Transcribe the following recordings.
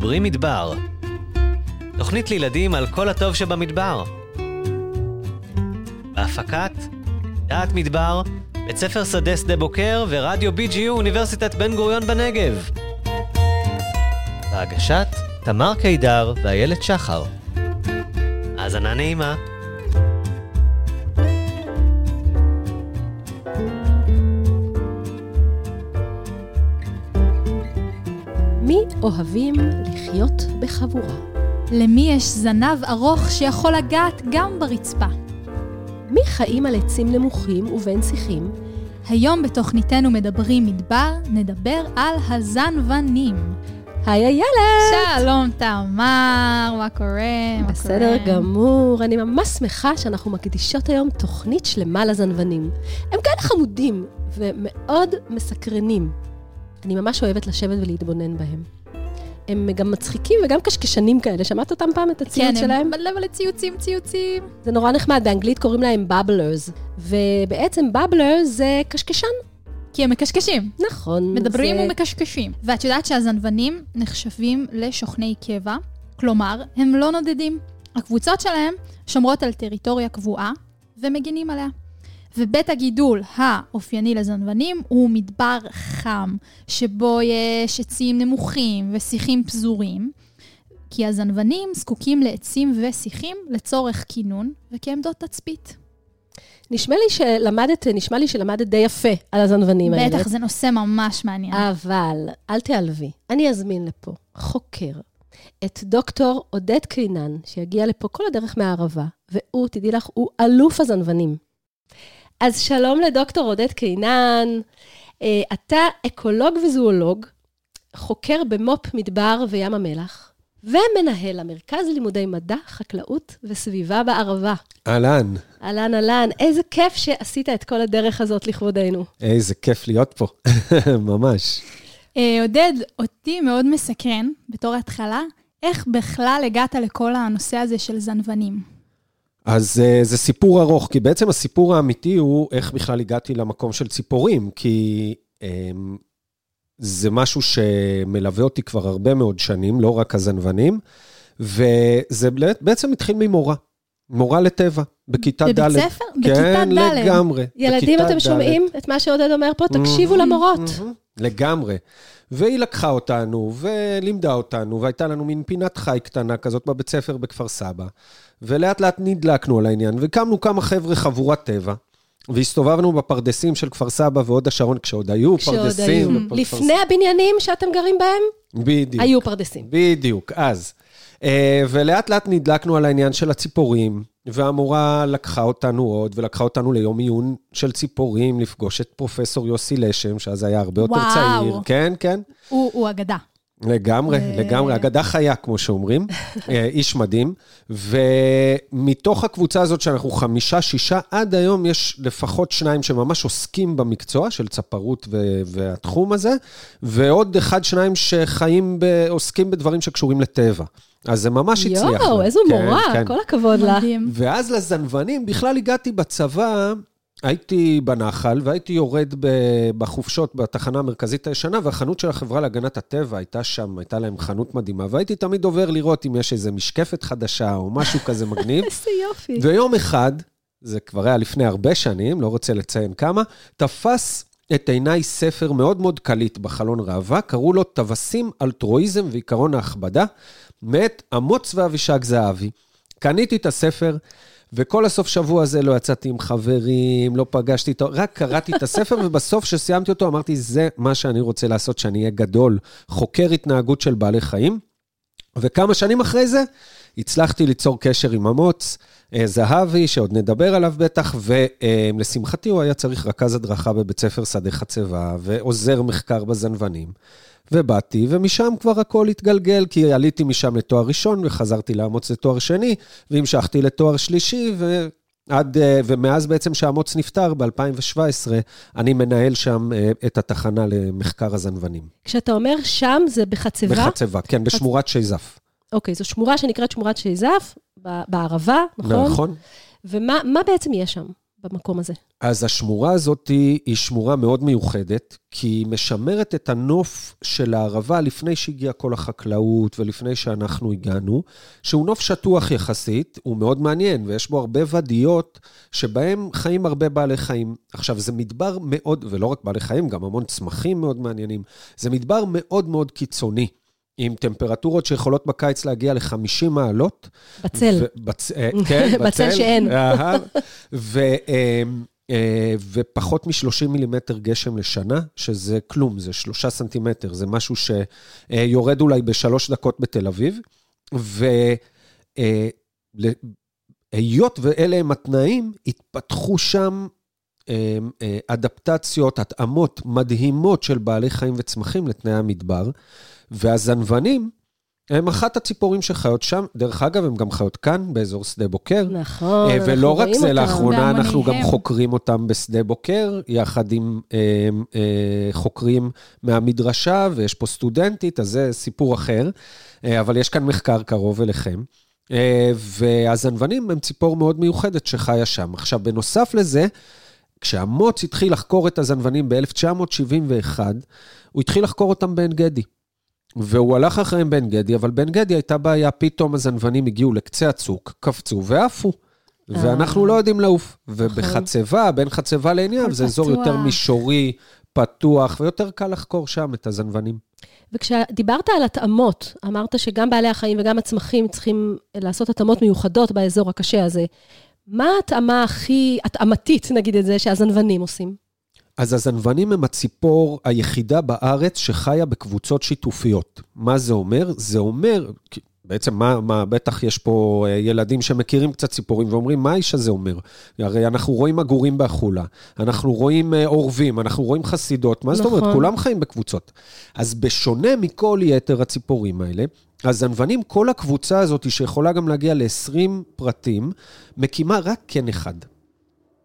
מדברים מדבר. תוכנית לילדים על כל הטוב שבמדבר. בהפקת דעת מדבר, בית ספר שדה שדה בוקר ורדיו BGU אוניברסיטת בן גוריון בנגב. בהגשת תמר קידר ואיילת שחר. האזנה נעימה. מי אוהבים לחיות בחבורה? למי יש זנב ארוך שיכול לגעת גם ברצפה? מי חיים על עצים נמוכים ובין שיחים? היום בתוכניתנו מדברים מדבר, נדבר על הזנוונים. היי איילת! שלום תמר, מה קורה? מה בסדר קורה? גמור, אני ממש שמחה שאנחנו מקדישות היום תוכנית שלמה לזנוונים. הם כאלה חמודים ומאוד מסקרנים. אני ממש אוהבת לשבת ולהתבונן בהם. הם גם מצחיקים וגם קשקשנים כאלה. שמעת אותם פעם, את הציוץ כן, שלהם? הם מלא מלא ציוצים, ציוצים. זה נורא נחמד, באנגלית קוראים להם בבלרס. ובעצם בבלר זה קשקשן. כי הם מקשקשים. נכון. מדברים זה... ומקשקשים. ואת יודעת שהזנוונים נחשבים לשוכני קבע, כלומר, הם לא נודדים. הקבוצות שלהם שומרות על טריטוריה קבועה ומגינים עליה. ובית הגידול האופייני לזנוונים הוא מדבר חם, שבו יש עצים נמוכים ושיחים פזורים, כי הזנוונים זקוקים לעצים ושיחים לצורך כינון וכעמדות תצפית. נשמע לי שלמדת, נשמע לי שלמדת די יפה על הזנוונים האלה. בטח, זה נושא ממש מעניין. אבל אל תיעלבי, אני אזמין לפה חוקר, את דוקטור עודד קינן, שיגיע לפה כל הדרך מהערבה, והוא, תדעי לך, הוא אלוף הזנוונים. אז שלום לדוקטור עודד קינן. אה, אתה אקולוג וזואולוג, חוקר במו"פ מדבר וים המלח, ומנהל המרכז לימודי מדע, חקלאות וסביבה בערבה. אהלן, אהלן, אהלן, איזה כיף שעשית את כל הדרך הזאת לכבודנו. איזה כיף להיות פה, ממש. אה, עודד, אותי מאוד מסקרן, בתור התחלה, איך בכלל הגעת לכל הנושא הזה של זנוונים? אז uh, זה סיפור ארוך, כי בעצם הסיפור האמיתי הוא איך בכלל הגעתי למקום של ציפורים, כי um, זה משהו שמלווה אותי כבר הרבה מאוד שנים, לא רק הזנוונים, וזה בעצם התחיל ממורה, מורה לטבע, בכיתה ד'. בבית ספר? בכיתה כן, ד'. לגמרי. ילדים, בכיתה אתם ד'. שומעים את מה שעודד אומר פה? תקשיבו מהמם, למורות. מהמם, לגמרי. והיא לקחה אותנו ולימדה אותנו, והייתה לנו מין פינת חי קטנה כזאת בבית ספר בכפר סבא. ולאט לאט נדלקנו על העניין, והקמנו כמה חבר'ה חבורת טבע, והסתובבנו בפרדסים של כפר סבא והוד השרון, כשעוד היו כשעוד פרדסים. היו. בכפר לפני הבניינים שאתם גרים בהם, בדיוק. היו פרדסים. בדיוק, אז. אה, ולאט לאט נדלקנו על העניין של הציפורים, והמורה לקחה אותנו עוד, ולקחה אותנו ליום עיון של ציפורים, לפגוש את פרופסור יוסי לשם, שאז היה הרבה יותר וואו. צעיר. כן, כן. הוא, הוא אגדה. לגמרי, ו- לגמרי. אגדה חיה, כמו שאומרים. אה, איש מדהים. ומתוך הקבוצה הזאת, שאנחנו חמישה, שישה, עד היום יש לפחות שניים שממש עוסקים במקצוע של צפרות ו- והתחום הזה, ועוד אחד, שניים שחיים, ב- עוסקים בדברים שקשורים לטבע. אז זה ממש הצליח. יואו. איזו כן, מורה, כן. כל הכבוד לך. ואז לזנוונים, בכלל הגעתי בצבא, הייתי בנחל והייתי יורד בחופשות בתחנה המרכזית הישנה, והחנות של החברה להגנת הטבע הייתה שם, הייתה להם חנות מדהימה, והייתי תמיד עובר לראות אם יש איזה משקפת חדשה או משהו כזה מגניב. איזה יופי. ויום אחד, זה כבר היה לפני הרבה שנים, לא רוצה לציין כמה, תפס את עיניי ספר מאוד מאוד קליט בחלון ראווה, קראו לו טווסים, אלטרואיזם ועיקרון ההכבדה, מאת אמוץ ואבישג זהבי. קניתי את הספר, וכל הסוף שבוע הזה לא יצאתי עם חברים, לא פגשתי איתו, רק קראתי את הספר, ובסוף כשסיימתי אותו אמרתי, זה מה שאני רוצה לעשות, שאני אהיה גדול, חוקר התנהגות של בעלי חיים. וכמה שנים אחרי זה, הצלחתי ליצור קשר עם אמוץ אה, זהבי, שעוד נדבר עליו בטח, ולשמחתי הוא היה צריך רכז הדרכה בבית ספר שדה חצבה, ועוזר מחקר בזנוונים. ובאתי, ומשם כבר הכל התגלגל, כי עליתי משם לתואר ראשון, וחזרתי לאמוץ לתואר שני, והמשכתי לתואר שלישי, ועד, אה, ומאז בעצם שאמוץ נפטר, ב-2017, אני מנהל שם אה, את התחנה למחקר הזנוונים. כשאתה אומר שם, זה בחצבה? בחצבה, כן, בשמורת שייזף. אוקיי, זו שמורה שנקראת שמורת שייזף, בערבה, נכון? נכון. ומה מה בעצם יש שם? במקום הזה? אז השמורה הזאת היא שמורה מאוד מיוחדת, כי היא משמרת את הנוף של הערבה לפני שהגיעה כל החקלאות ולפני שאנחנו הגענו, שהוא נוף שטוח יחסית, הוא מאוד מעניין, ויש בו הרבה ודיות שבהם חיים הרבה בעלי חיים. עכשיו, זה מדבר מאוד, ולא רק בעלי חיים, גם המון צמחים מאוד מעניינים, זה מדבר מאוד מאוד קיצוני. עם טמפרטורות שיכולות בקיץ להגיע ל-50 מעלות. בצל. בצ... אה, כן, בצל. בצל שאין. ו... אה, אה, ופחות מ-30 מילימטר גשם לשנה, שזה כלום, זה שלושה סנטימטר, זה משהו שיורד אולי בשלוש דקות בתל אביב. והיות ואלה הם התנאים, התפתחו שם אה, אה, אדפטציות, התאמות מדהימות של בעלי חיים וצמחים לתנאי המדבר. והזנבנים הם אחת הציפורים שחיות שם. דרך אגב, הם גם חיות כאן, באזור שדה בוקר. נכון, אה, אנחנו ולא רק רואים זה, אותם. לאחרונה אנחנו גם. חוקרים אותם בשדה בוקר, יחד עם אה, אה, חוקרים מהמדרשה, ויש פה סטודנטית, אז זה סיפור אחר, אה, אבל יש כאן מחקר קרוב אליכם. אה, והזנבנים הם ציפור מאוד מיוחדת שחיה שם. עכשיו, בנוסף לזה, כשאמוץ התחיל לחקור את הזנבנים ב-1971, הוא התחיל לחקור אותם בעין גדי. והוא הלך אחריהם בעין גדי, אבל בעין גדי הייתה בעיה, פתאום הזנבנים הגיעו לקצה הצוק, קפצו ועפו. ואנחנו לא יודעים לעוף. ובחצבה, בין חצבה לעין ים, זה אזור. יותר מישורי, פתוח, ויותר קל לחקור שם את הזנבנים. וכשדיברת על התאמות, אמרת שגם בעלי החיים וגם הצמחים צריכים לעשות התאמות מיוחדות באזור הקשה הזה. מה ההתאמה הכי התאמתית, נגיד את זה, שהזנבנים עושים? אז הזנבנים הם הציפור היחידה בארץ שחיה בקבוצות שיתופיות. מה זה אומר? זה אומר, בעצם מה, מה, בטח יש פה אה, ילדים שמכירים קצת ציפורים ואומרים, מה האיש הזה אומר? הרי אנחנו רואים עגורים באחולה, אנחנו רואים אה, עורבים, אנחנו רואים חסידות, מה זאת אומרת? נכון. כולם חיים בקבוצות. אז בשונה מכל יתר הציפורים האלה, הזנבנים, כל הקבוצה הזאת, שיכולה גם להגיע ל-20 פרטים, מקימה רק קן אחד.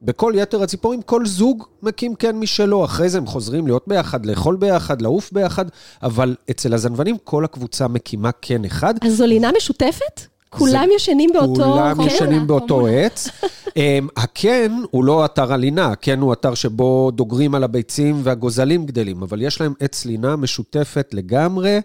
בכל יתר הציפורים, כל זוג מקים קן משלו. אחרי זה הם חוזרים להיות ביחד, לאכול ביחד, לעוף ביחד, אבל אצל הזנבנים כל הקבוצה מקימה קן אחד. אז זו לינה משותפת? כולם ישנים באותו... כולם כן? ישנים באותו קומונה. עץ. אמ, הקן הוא לא אתר הלינה, הקן הוא אתר שבו דוגרים על הביצים והגוזלים גדלים, אבל יש להם עץ לינה משותפת לגמרי,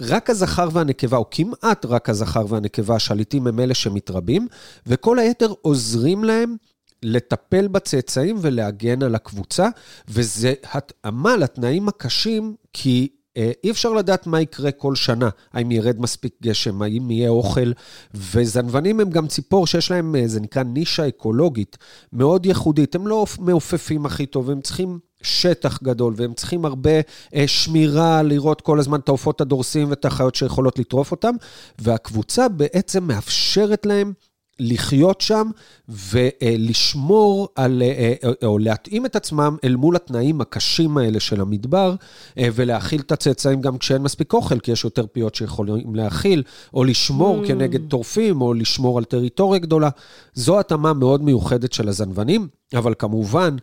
ורק הזכר והנקבה, או כמעט רק הזכר והנקבה, השליטים הם אלה שמתרבים, וכל היתר עוזרים להם לטפל בצאצאים ולהגן על הקבוצה, וזה התאמה לתנאים הקשים, כי אה, אי אפשר לדעת מה יקרה כל שנה, האם ירד מספיק גשם, האם יהיה אוכל, וזנבנים הם גם ציפור שיש להם, אה, זה נקרא נישה אקולוגית מאוד ייחודית. הם לא מעופפים הכי טוב, הם צריכים שטח גדול, והם צריכים הרבה אה, שמירה, לראות כל הזמן את העופות הדורסים ואת החיות שיכולות לטרוף אותם, והקבוצה בעצם מאפשרת להם לחיות שם ולשמור על, אה, אה, או להתאים את עצמם אל מול התנאים הקשים האלה של המדבר, אה, ולהאכיל את הצאצאים גם כשאין מספיק אוכל, כי יש יותר פיות שיכולים להאכיל, או לשמור Mm. כנגד טורפים, או לשמור על טריטוריה גדולה. זו התאמה מאוד מיוחדת של הזנבנים, אבל כמובן,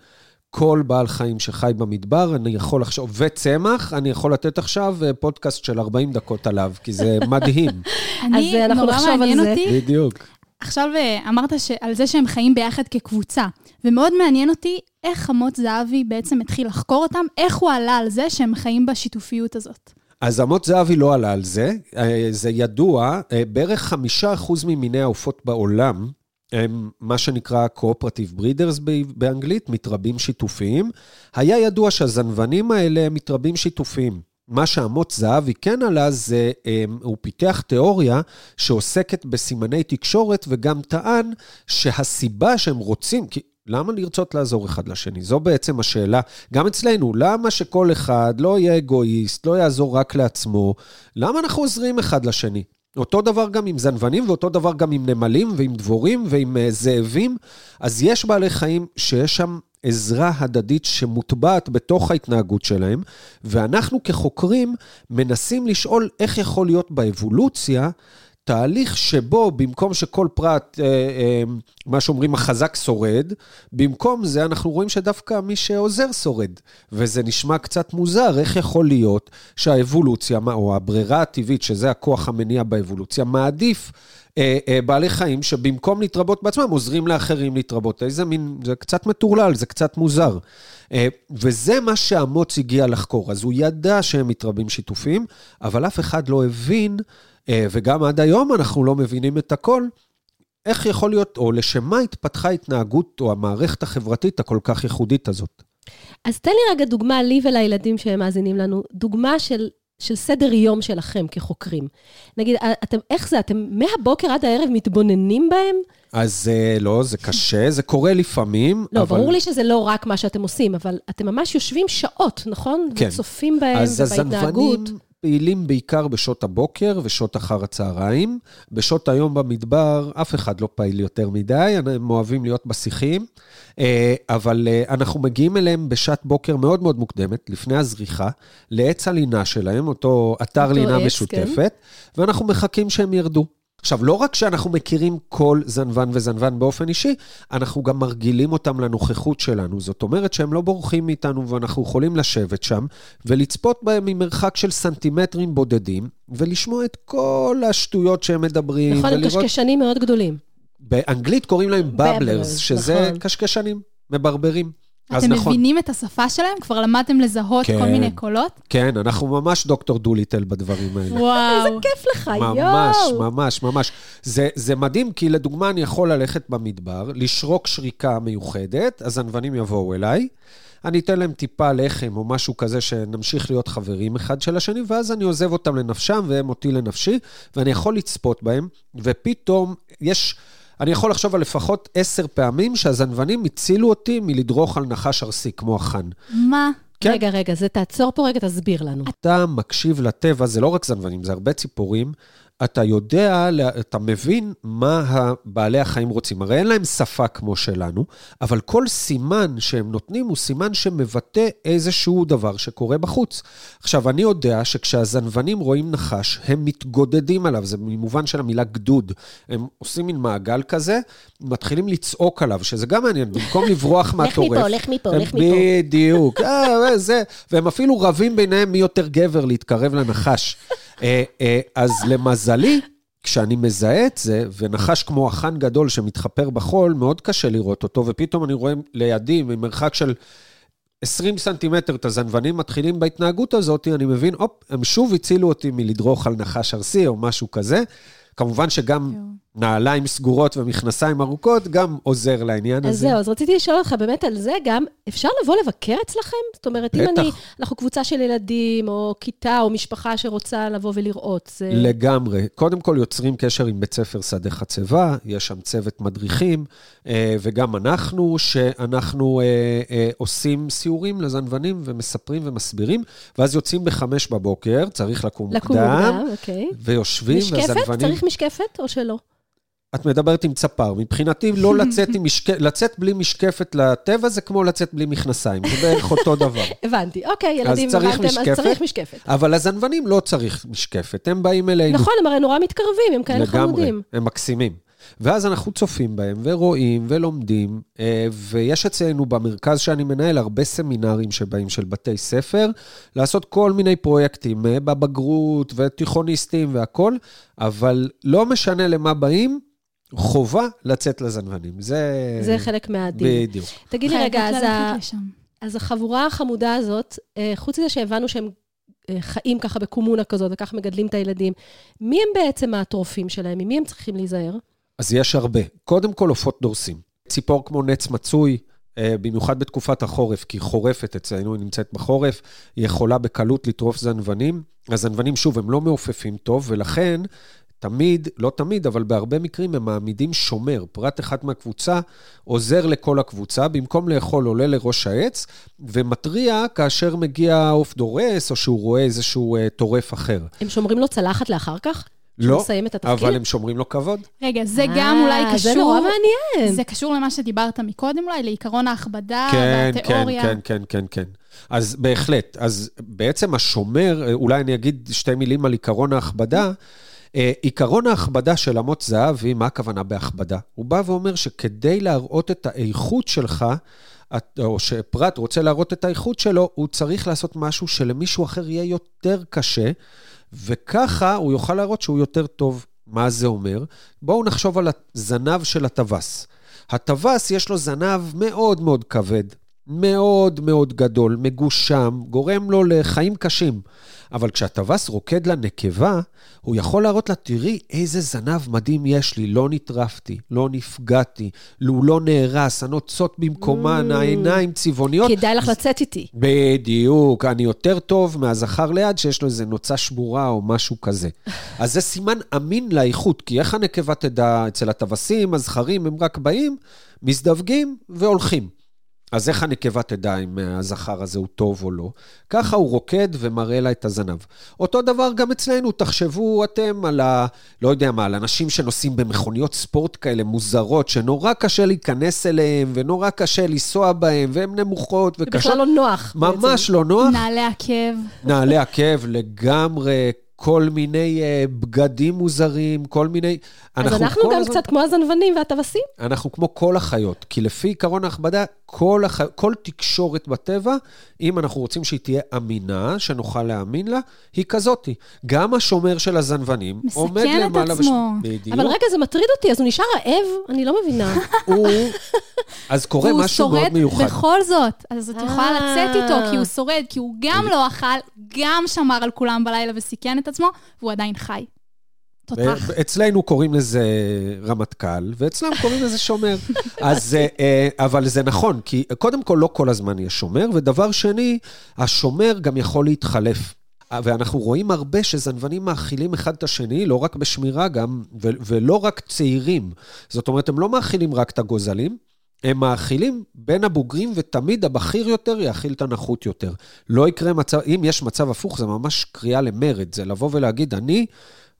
כל בעל חיים שחי במדבר, אני יכול לחשוב, וצמח, אני יכול לתת עכשיו אה, פודקאסט של 40 דקות עליו, כי זה מדהים. אני, אז, אה, אנחנו נורא נחשוב על מעניין זה. אותי, בדיוק. עכשיו אה, אמרת על זה שהם חיים ביחד כקבוצה, ומאוד מעניין אותי איך אמוץ זהבי בעצם התחיל לחקור אותם, איך הוא עלה על זה שהם חיים בשיתופיות הזאת. אז אמות זהבי לא עלה על זה, זה ידוע, בערך חמישה אחוז ממיני העופות בעולם הם מה שנקרא Cooperative Breeders באנגלית, מתרבים שיתופיים. היה ידוע שהזנבנים האלה הם מתרבים שיתופיים. מה שאמות זהבי כן עלה זה, אה, הוא פיתח תיאוריה שעוסקת בסימני תקשורת וגם טען שהסיבה שהם רוצים, כי למה לרצות לעזור אחד לשני? זו בעצם השאלה. גם אצלנו, למה שכל אחד לא יהיה אגואיסט, לא יעזור רק לעצמו? למה אנחנו עוזרים אחד לשני? אותו דבר גם עם זנבנים, ואותו דבר גם עם נמלים, ועם דבורים, ועם uh, זאבים. אז יש בעלי חיים שיש שם עזרה הדדית שמוטבעת בתוך ההתנהגות שלהם, ואנחנו כחוקרים מנסים לשאול איך יכול להיות באבולוציה תהליך שבו במקום שכל פרט, אה, אה, מה שאומרים, החזק שורד, במקום זה אנחנו רואים שדווקא מי שעוזר שורד. וזה נשמע קצת מוזר, איך יכול להיות שהאבולוציה, או הברירה הטבעית, שזה הכוח המניע באבולוציה, מעדיף אה, אה, בעלי חיים שבמקום להתרבות בעצמם, עוזרים לאחרים להתרבות. איזה מין, זה קצת מטורלל, זה קצת מוזר. אה, וזה מה שאמוץ הגיע לחקור. אז הוא ידע שהם מתרבים שיתופים, אבל אף אחד לא הבין, וגם עד היום אנחנו לא מבינים את הכל, איך יכול להיות, או לשם מה התפתחה ההתנהגות או המערכת החברתית הכל כך ייחודית הזאת. אז תן לי רגע דוגמה, לי ולילדים שהם מאזינים לנו, דוגמה של, של סדר יום שלכם כחוקרים. נגיד, אתם, איך זה, אתם מהבוקר עד הערב מתבוננים בהם? אז אה, לא, זה קשה, זה קורה לפעמים, לא, אבל... ברור לי שזה לא רק מה שאתם עושים, אבל אתם ממש יושבים שעות, נכון? כן. וצופים בהם אז ובהתנהגות. פעילים בעיקר בשעות הבוקר ושעות אחר הצהריים. בשעות היום במדבר, אף אחד לא פעיל יותר מדי, הם אוהבים להיות בשיחים, אה, אבל אה, אנחנו מגיעים אליהם בשעת בוקר מאוד מאוד מוקדמת, לפני הזריחה, לעץ הלינה שלהם, אותו אתר אותו לינה עץ, משותפת, ואנחנו מחכים שהם ירדו. עכשיו, לא רק שאנחנו מכירים כל זנבן וזנבן באופן אישי, אנחנו גם מרגילים אותם לנוכחות שלנו. זאת אומרת שהם לא בורחים מאיתנו ואנחנו יכולים לשבת שם ולצפות בהם ממרחק של סנטימטרים בודדים, ולשמוע את כל השטויות שהם מדברים. נכון, הם ולראות- קשקשנים מאוד גדולים. באנגלית קוראים להם בבלרס, שזה נכון. קשקשנים, מברברים. אז אתם נכון. מבינים את השפה שלהם? כבר למדתם לזהות כל כן. מיני קולות? כן, אנחנו ממש דוקטור דוליטל בדברים האלה. וואו. כיף לך, יואו. ממש, ממש, ממש. זה, זה מדהים, כי לדוגמה, אני יכול ללכת במדבר, לשרוק שריקה מיוחדת, הזנוונים יבואו אליי, אני אתן להם טיפה לחם או משהו כזה, שנמשיך להיות חברים אחד של השני, ואז אני עוזב אותם לנפשם והם אותי לנפשי, ואני יכול לצפות בהם, ופתאום יש... אני יכול לחשוב על לפחות עשר פעמים שהזנוונים הצילו אותי מלדרוך על נחש ארסי, כמו החאן. מה? כן. רגע, רגע, זה תעצור פה רגע, תסביר לנו. אתה מקשיב לטבע, זה לא רק זנבנים, זה הרבה ציפורים. אתה יודע, אתה מבין מה בעלי החיים רוצים. הרי אין להם שפה כמו שלנו, אבל כל סימן שהם נותנים הוא סימן שמבטא איזשהו דבר שקורה בחוץ. עכשיו, אני יודע שכשהזנבנים רואים נחש, הם מתגודדים עליו, זה במובן של המילה גדוד. הם עושים מין מעגל כזה, מתחילים לצעוק עליו, שזה גם מעניין, במקום לברוח מהטורף. מפה, לך מפה, לך מפה. בדיוק, אה, זה, והם אפילו רבים ביניהם מי יותר גבר להתקרב לנחש. אה, אה, אז למזלי, כשאני מזהה את זה, ונחש כמו אחן גדול שמתחפר בחול, מאוד קשה לראות אותו, ופתאום אני רואה לידי, ממרחק של 20 סנטימטר, את הזנבנים מתחילים בהתנהגות הזאת, אני מבין, הופ, הם שוב הצילו אותי מלדרוך על נחש ארסי או משהו כזה. כמובן שגם נעליים סגורות ומכנסיים ארוכות גם עוזר לעניין אז הזה. זהו, אז רציתי לשאול אותך באמת על זה גם, אפשר לבוא לבקר אצלכם? זאת אומרת, אם בטח. אני, אנחנו קבוצה של ילדים, או כיתה, או משפחה שרוצה לבוא ולראות, זה... לגמרי. קודם כל יוצרים קשר עם בית ספר שדה חצבה, יש שם צוות מדריכים, אה, וגם אנחנו, שאנחנו אה, אה, עושים סיורים לזנבנים ומספרים ומסבירים, ואז יוצאים בחמש בבוקר, צריך לקום לקום מוקדם, מוקדם, אוקיי. ויושבים, משקפת? והזנבנים... צריך משקפת או שלא? את מדברת עם צפר. מבחינתי, לא לצאת, עם משק... לצאת בלי משקפת לטבע זה כמו לצאת בלי מכנסיים, זה בערך אותו דבר. הבנתי. אוקיי, ילדים, אז צריך הבנתם, אז משקפת. צריך משקפת. אבל הזנבנים לא צריך משקפת, הם באים אלינו. נכון, הם הרי נורא מתקרבים, הם כאלה חמודים. הם מקסימים. ואז אנחנו צופים בהם, ורואים, ולומדים, אה, ויש אצלנו במרכז שאני מנהל הרבה סמינרים שבאים של בתי ספר, לעשות כל מיני פרויקטים אה, בבגרות, ותיכוניסטים והכול, אבל לא משנה למה באים, חובה לצאת לזנבנים. זה... זה חלק מהדין. בדיוק. תגיד לי רגע, אז, ה... אז החבורה החמודה הזאת, אה, חוץ מזה שהבנו שהם אה, חיים ככה בקומונה כזאת, וככה מגדלים את הילדים, מי הם בעצם האטרופים שלהם? ממי הם צריכים להיזהר? אז יש הרבה. קודם כל, עופות דורסים. ציפור כמו נץ מצוי, אה, במיוחד בתקופת החורף, כי היא חורפת אצלנו, היא נמצאת בחורף, היא יכולה בקלות לטרוף זנבנים. הזנבנים, שוב, הם לא מעופפים טוב, ולכן תמיד, לא תמיד, אבל בהרבה מקרים הם מעמידים שומר. פרט אחד מהקבוצה עוזר לכל הקבוצה, במקום לאכול עולה לראש העץ, ומתריע כאשר מגיע עוף דורס, או שהוא רואה איזשהו אה, טורף אחר. הם שומרים לו צלחת לאחר כך? לא? אבל הם שומרים לו כבוד. רגע, זה גם אולי אה, קשור... זה נורא מעניין. זה קשור למה שדיברת מקודם אולי, לעיקרון ההכבדה כן, כן, והתיאוריה. כן, כן, כן, כן. אז בהחלט, אז בעצם השומר, אולי אני אגיד שתי מילים על עיקרון ההכבדה, אה, עיקרון ההכבדה של אמות זהבי, מה הכוונה בהכבדה? הוא בא ואומר שכדי להראות את האיכות שלך, או שפרט רוצה להראות את האיכות שלו, הוא צריך לעשות משהו שלמישהו אחר יהיה יותר קשה, וככה הוא יוכל להראות שהוא יותר טוב. מה זה אומר? בואו נחשוב על הזנב של הטווס. הטווס יש לו זנב מאוד מאוד כבד, מאוד מאוד גדול, מגושם, גורם לו לחיים קשים. אבל כשהטווס רוקד לנקבה, הוא יכול להראות לה, תראי איזה זנב מדהים יש לי, לא נטרפתי, לא נפגעתי, הוא לא נהרס, הנוצות במקומן, Mm. העיניים צבעוניות. כדאי לך לצאת איתי. בדיוק, אני יותר טוב מהזכר ליד שיש לו איזה נוצה שבורה או משהו כזה. אז זה סימן אמין לאיכות, כי איך הנקבה תדע אצל הטווסים, הזכרים, הם רק באים, מזדווגים והולכים. אז איך הנקבה תדע אם הזכר הזה הוא טוב או לא? ככה הוא רוקד ומראה לה את הזנב. אותו דבר גם אצלנו, תחשבו אתם על ה... לא יודע מה, על אנשים שנוסעים במכוניות ספורט כאלה מוזרות, שנורא קשה להיכנס אליהם, ונורא קשה לנסוע בהם, והן נמוכות זה וקשות. בכלל לא נוח. ממש לא נוח. נעלי עקב. נעלי עקב לגמרי, כל מיני uh, בגדים מוזרים, כל מיני... אז אנחנו גם הזמן- קצת כמו הזנוונים והטווסים. אנחנו כמו כל החיות, כי לפי עיקרון ההכבדה, כל, הח... כל תקשורת בטבע, אם אנחנו רוצים שהיא תהיה אמינה, שנוכל להאמין לה, היא כזאתי. גם השומר של הזנוונים מסכן עומד את למעלה... עצמו. בדיוק. אבל רגע, זה מטריד אותי, אז הוא נשאר רעב? אני לא מבינה. הוא... אז קורה משהו מאוד שורד מיוחד. בכל זאת. אז את יכולה אה. לצאת איתו, כי הוא שורד, כי הוא גם לא אכל, גם שמר על כולם בלילה וסיכן את עצמו, והוא עדיין חי. תותח. אצלנו קוראים לזה רמטכ"ל, ואצלם קוראים לזה שומר. אז, אה, אה, אבל זה נכון, כי קודם כל לא כל הזמן יש שומר, ודבר שני, השומר גם יכול להתחלף. אה, ואנחנו רואים הרבה שזנוונים מאכילים אחד את השני, לא רק בשמירה גם, ולא רק צעירים. זאת אומרת, הם לא מאכילים רק את הגוזלים, הם מאכילים בין הבוגרים, ותמיד הבכיר יותר יאכיל את הנחות יותר. לא יקרה מצב, אם יש מצב הפוך, זה ממש קריאה למרד, זה לבוא ולהגיד, אני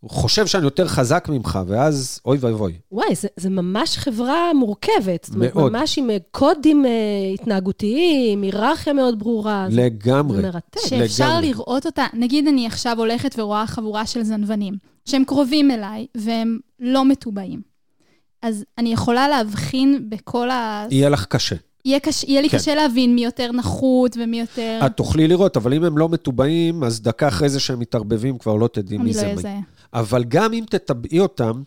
חושב שאני יותר חזק ממך, ואז אוי ואבוי. וואי, זה, זה ממש חברה מורכבת. זאת אומרת, מאוד. ממש עם אה, קודים אה, התנהגותיים, היררכיה מאוד ברורה. לגמרי. זה מרתק. שאפשר לגמרי. לראות אותה, נגיד אני עכשיו הולכת ורואה חבורה של זנוונים, שהם קרובים אליי והם לא מטובעים. אז אני יכולה להבחין בכל ה... יהיה לך קשה. יהיה, קש... יהיה לי כן. קשה להבין מי יותר נחות ומי יותר... את תוכלי לראות, אבל אם הם לא מטובעים, אז דקה אחרי זה שהם מתערבבים, כבר לא תדעי מי לא זה מי. אבל גם אם תטבעי אותם,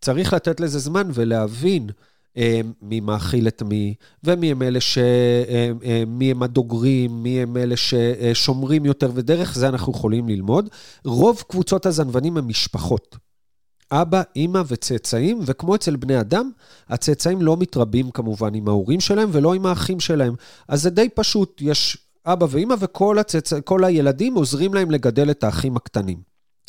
צריך לתת לזה זמן ולהבין אה, מי מאכיל את מי, ומי הם אלה ש... אה, אה, מי הם הדוגרים, מי הם אלה ששומרים יותר, ודרך זה אנחנו יכולים ללמוד. רוב קבוצות הזנוונים הם משפחות. אבא, אימא וצאצאים, וכמו אצל בני אדם, הצאצאים לא מתרבים כמובן עם ההורים שלהם ולא עם האחים שלהם. אז זה די פשוט, יש אבא ואימא וכל הצאצ... הילדים עוזרים להם לגדל את האחים הקטנים.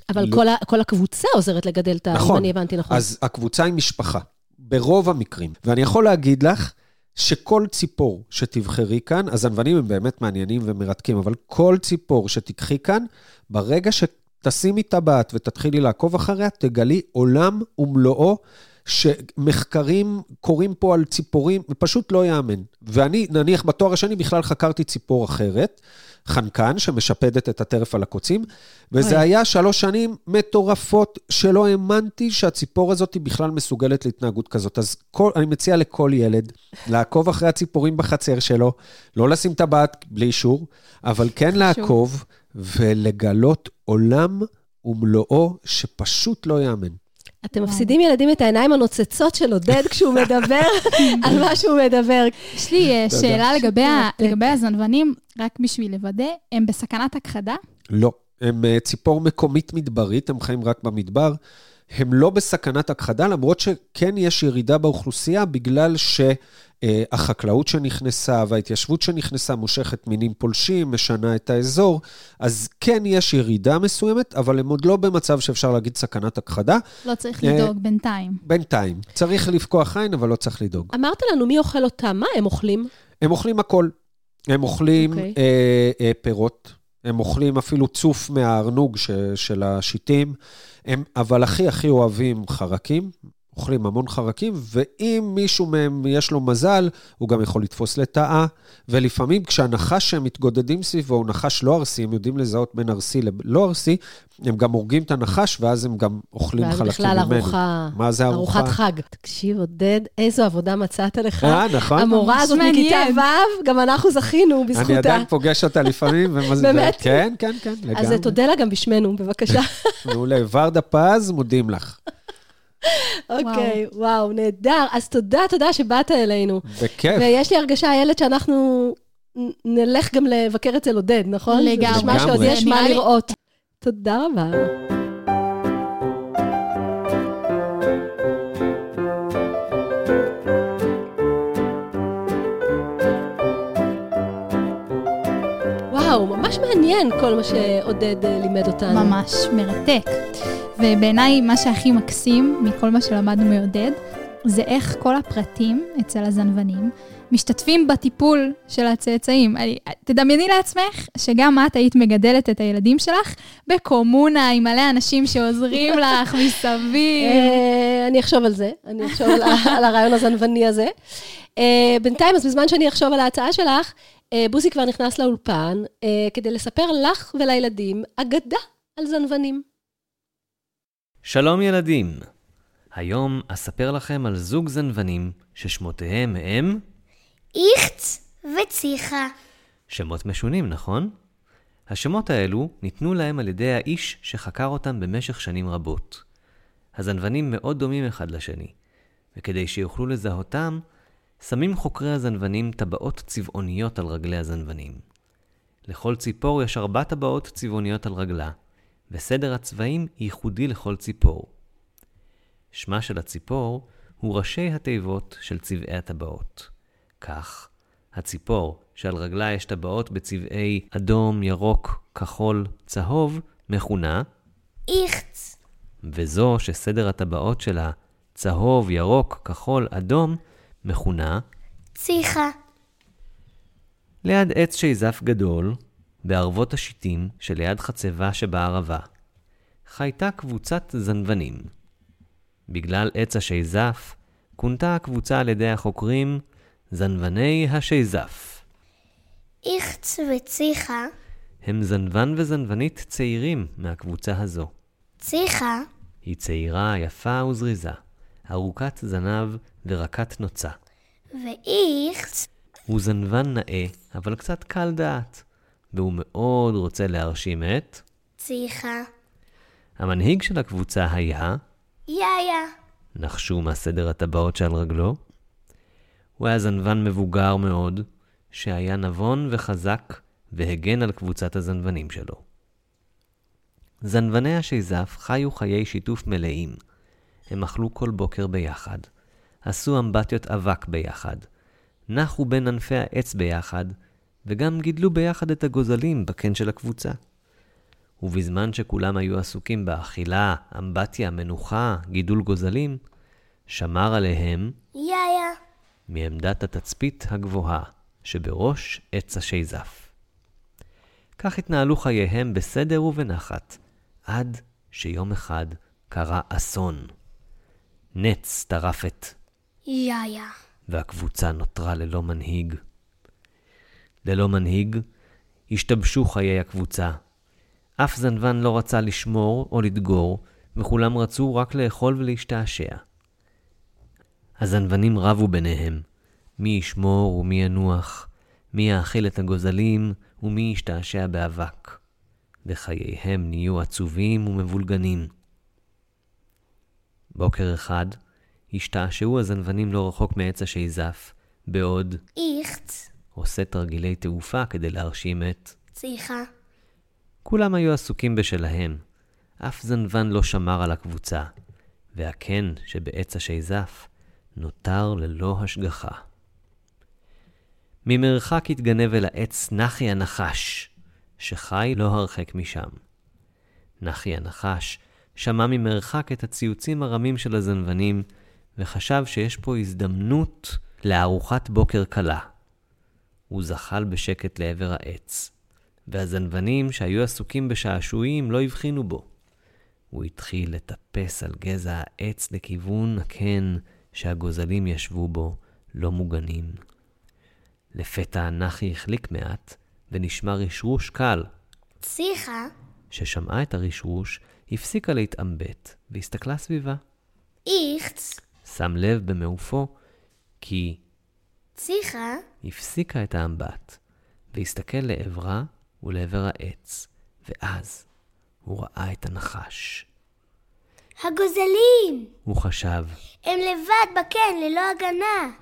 אבל לא. כל, ה, כל הקבוצה עוזרת לגדל את ה... נכון. אם אני הבנתי נכון. אז הקבוצה היא משפחה, ברוב המקרים. ואני יכול להגיד לך שכל ציפור שתבחרי כאן, הזנוונים הם באמת מעניינים ומרתקים, אבל כל ציפור שתיקחי כאן, ברגע שתשימי טבעת ותתחילי לעקוב אחריה, תגלי עולם ומלואו. שמחקרים קורים פה על ציפורים, פשוט לא ייאמן. ואני, נניח בתואר השני, בכלל חקרתי ציפור אחרת, חנקן, שמשפדת את הטרף על הקוצים, וזה אוי. היה שלוש שנים מטורפות, שלא האמנתי שהציפור הזאת היא בכלל מסוגלת להתנהגות כזאת. אז כל, אני מציע לכל ילד לעקוב אחרי הציפורים בחצר שלו, לא לשים טבעת בלי אישור, אבל כן לעקוב ולגלות עולם ומלואו שפשוט לא יאמן. אתם מפסידים ילדים את העיניים הנוצצות של עודד כשהוא מדבר על מה שהוא מדבר. יש לי אה. שאלה לגבי, ה... מרתק. לגבי הזנוונים, רק בשביל לוודא, הם בסכנת הכחדה? לא. הם אה, ציפור מקומית מדברית, הם חיים רק במדבר. הם לא בסכנת הכחדה, למרות שכן יש ירידה באוכלוסייה, בגלל שהחקלאות שנכנסה וההתיישבות שנכנסה מושכת מינים פולשים, משנה את האזור. אז כן יש ירידה מסוימת, אבל הם עוד לא במצב שאפשר להגיד סכנת הכחדה. לא צריך אה, לדאוג בינתיים. בינתיים. צריך לפקוח עין, אבל לא צריך לדאוג. אמרת לנו מי אוכל אותם, מה הם אוכלים? הם אוכלים הכל. הם אוכלים אוקיי. אה, אה, פירות, הם אוכלים אפילו צוף מהארנוג ש, של השיטים, הם, אבל הכי הכי אוהבים חרקים, אוכלים המון חרקים, ואם מישהו מהם יש לו מזל, הוא גם יכול לתפוס לטאה, ולפעמים כשהנחש שהם מתגודדים סביבו הוא נחש לא ארסי, הם יודעים לזהות בין ארסי ללא ארסי, הם גם הורגים את הנחש, ואז הם גם אוכלים ואז חלקים בכלל ממנו. ארוחה, מה זה ארוחה? ארוחת חג. תקשיב, עודד, איזו עבודה מצאת לך. אה, נכון? המורה הזאת מכיתה. ו', גם אנחנו זכינו בזכותה. אני עדיין פוגש אותה לפעמים, ומז... באמת? כן, כן, כן, לגמרי. אז תודה לה גם בשמנו, בבקשה. מעולה. ורדה פז, מודים לך. אוקיי, וואו, נהדר. אז תודה, תודה שבאת אלינו. בכיף. ויש לי הרגשה, איילת, שאנחנו נלך גם לבקר אצל עודד, נכון? לגמרי. נשמע שעוד. יש מה לראות. תודה רבה. וואו, ממש מעניין כל מה שעודד אה, לימד אותנו. ממש מרתק. ובעיניי, מה שהכי מקסים מכל מה שלמדנו מעודד, זה איך כל הפרטים אצל הזנוונים משתתפים בטיפול של הצאצאים. אני, תדמייני לעצמך שגם את היית מגדלת את הילדים שלך בקומונה עם מלא אנשים שעוזרים לך מסביב. אה, אני אחשוב על זה, אני אחשוב על על הרעיון הזנווני הזה. אה, בינתיים, אז בזמן שאני אחשוב על ההצעה שלך, אה, בוסי כבר נכנס לאולפן כדי לספר לך ולילדים אגדה על זנוונים. שלום ילדים. היום אספר לכם על זוג זנוונים ששמותיהם הם איכץ וציחה. שמות משונים, נכון? השמות האלו ניתנו להם על ידי האיש שחקר אותם במשך שנים רבות. הזנוונים מאוד דומים אחד לשני, וכדי שיוכלו לזהותם, שמים חוקרי הזנוונים טבעות צבעוניות על רגלי הזנוונים. לכל ציפור יש ארבע טבעות צבעוניות על רגלה, וסדר הצבעים ייחודי לכל ציפור. שמה של הציפור הוא ראשי התיבות של צבעי הטבעות. כך, הציפור שעל רגלה יש טבעות בצבעי אדום, ירוק, כחול, צהוב, מכונה, איכץ. וזו שסדר הטבעות שלה צהוב, ירוק, כחול, אדום, מכונה, ציחה. ליד עץ שיזף גדול, בערבות השיטים שליד חצבה שבערבה, חייתה קבוצת זנוונים. בגלל עץ השיזף, כונתה הקבוצה על ידי החוקרים זנווני השיזף. איכץ וציחה. הם זנוון וזנוונית צעירים מהקבוצה הזו. ציחה. היא צעירה, יפה וזריזה, ארוכת זנב ורקת נוצה. ואיכץ. הוא זנוון נאה, אבל קצת קל דעת, והוא מאוד רוצה להרשים את... ציחה. המנהיג של הקבוצה היה, יאיה. נחשו מה סדר הטבעות שעל רגלו? הוא היה זנוון מבוגר מאוד, שהיה נבון וחזק והגן על קבוצת הזנוונים שלו. זנווני השיזף חיו חיי שיתוף מלאים. הם אכלו כל בוקר ביחד, עשו אמבטיות אבק ביחד, נחו בין ענפי העץ ביחד, וגם גידלו ביחד את הגוזלים בקן של הקבוצה. ובזמן שכולם היו עסוקים באכילה, אמבטיה, מנוחה, גידול גוזלים, שמר עליהם יאיה. מעמדת התצפית הגבוהה שבראש עץ השיזף. כך התנהלו חייהם בסדר ובנחת, עד שיום אחד קרה אסון. נץ טרף את, יאיה. והקבוצה נותרה ללא מנהיג. ללא מנהיג, השתבשו חיי הקבוצה. אף זנוון לא רצה לשמור או לדגור, וכולם רצו רק לאכול ולהשתעשע. הזנוונים רבו ביניהם, מי ישמור ומי ינוח, מי יאכיל את הגוזלים ומי ישתעשע באבק. וחייהם נהיו עצובים ומבולגנים. בוקר אחד, השתעשעו הזנוונים לא רחוק מעץ השיזף, בעוד איכץ. עושה תרגילי תעופה כדי להרשים את... ציחה. כולם היו עסוקים בשלהם. אף זנוון לא שמר על הקבוצה, והקן שבעץ השיזף נותר ללא השגחה. ממרחק התגנב אל העץ נחי הנחש, שחי לא הרחק משם. נחי הנחש שמע ממרחק את הציוצים הרמים של הזנוונים, וחשב שיש פה הזדמנות לארוחת בוקר קלה. הוא זחל בשקט לעבר העץ, והזנוונים שהיו עסוקים בשעשועים לא הבחינו בו. הוא התחיל לטפס על גזע העץ לכיוון הקן שהגוזלים ישבו בו, לא מוגנים. לפתע נחי החליק מעט, ונשמע רשרוש קל. ציחה, ששמעה את הרשרוש, הפסיקה להתעמבט, והסתכלה סביבה. איכץ, שם לב במעופו, כי ציחה, הפסיקה את האמבט, והסתכל לעברה ולעבר העץ, ואז הוא ראה את הנחש. הגוזלים! הוא חשב, הם לבד בקן, ללא הגנה.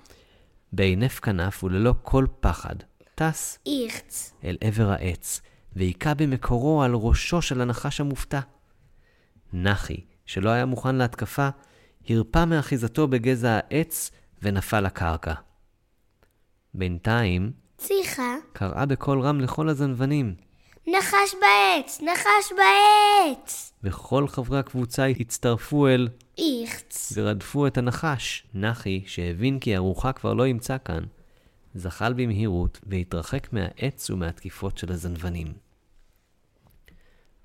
בהינף כנף וללא כל פחד, טס איכץ, אל עבר העץ, והיכה במקורו על ראשו של הנחש המופתע. נחי, שלא היה מוכן להתקפה, הרפא מאחיזתו בגזע העץ ונפל לקרקע. בינתיים, ציחה, קראה בקול רם לכל הזנבנים, נחש בעץ, נחש בעץ! וכל חברי הקבוצה הצטרפו אל איכץ, ורדפו את הנחש. נחי, שהבין כי ארוחה כבר לא ימצא כאן, זחל במהירות והתרחק מהעץ ומהתקיפות של הזנבנים.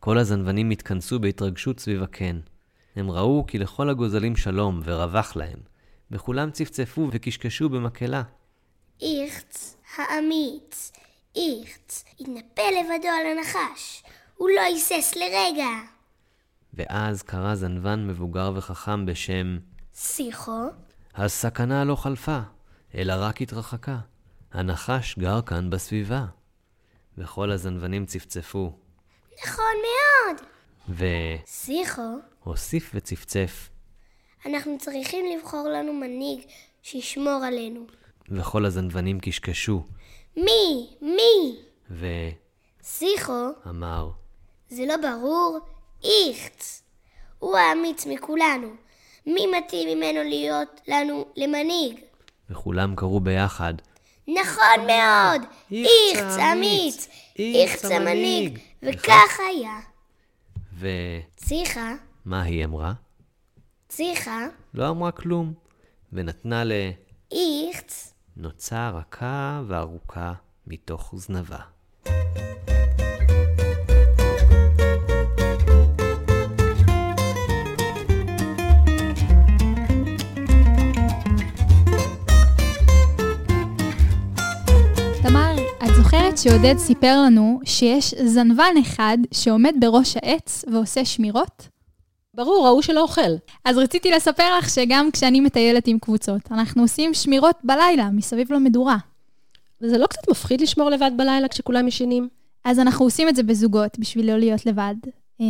כל הזנבנים התכנסו בהתרגשות סביב הקן. הם ראו כי לכל הגוזלים שלום ורווח להם, וכולם צפצפו וקשקשו במקהלה. איכץ, האמיץ, איכץ, התנפל לבדו על הנחש. הוא לא היסס לרגע. ואז קרא זנבן מבוגר וחכם בשם שיחו, הסכנה לא חלפה, אלא רק התרחקה. הנחש גר כאן בסביבה. וכל הזנבנים צפצפו, נכון מאוד. והוסיף שיחו, וצפצף, אנחנו צריכים לבחור לנו מנהיג שישמור עלינו. וכל הזנבנים קשקשו, מי? מי? ואמר, שיחו, זה לא ברור? איכץ. הוא האמיץ מכולנו. מי מתאים ממנו להיות לנו למנהיג? וכולם קראו ביחד, נכון מאוד! איכץ האמיץ! איכץ המנהיג! וכך היה. ומה ציחה, היא אמרה? ציחה, לא אמרה כלום, ונתנה איכץ, לנוצה רכה וארוכה מתוך זנבה. זוכרת שעודד סיפר לנו שיש זנבן אחד שעומד בראש העץ ועושה שמירות? ברור, ההוא שלא אוכל. אז רציתי לספר לך שגם כשאני מטיילת עם קבוצות, אנחנו עושים שמירות בלילה, מסביב למדורה. וזה לא קצת מפחיד לשמור לבד בלילה כשכולם ישנים? אז אנחנו עושים את זה בזוגות בשביל לא להיות לבד. אה,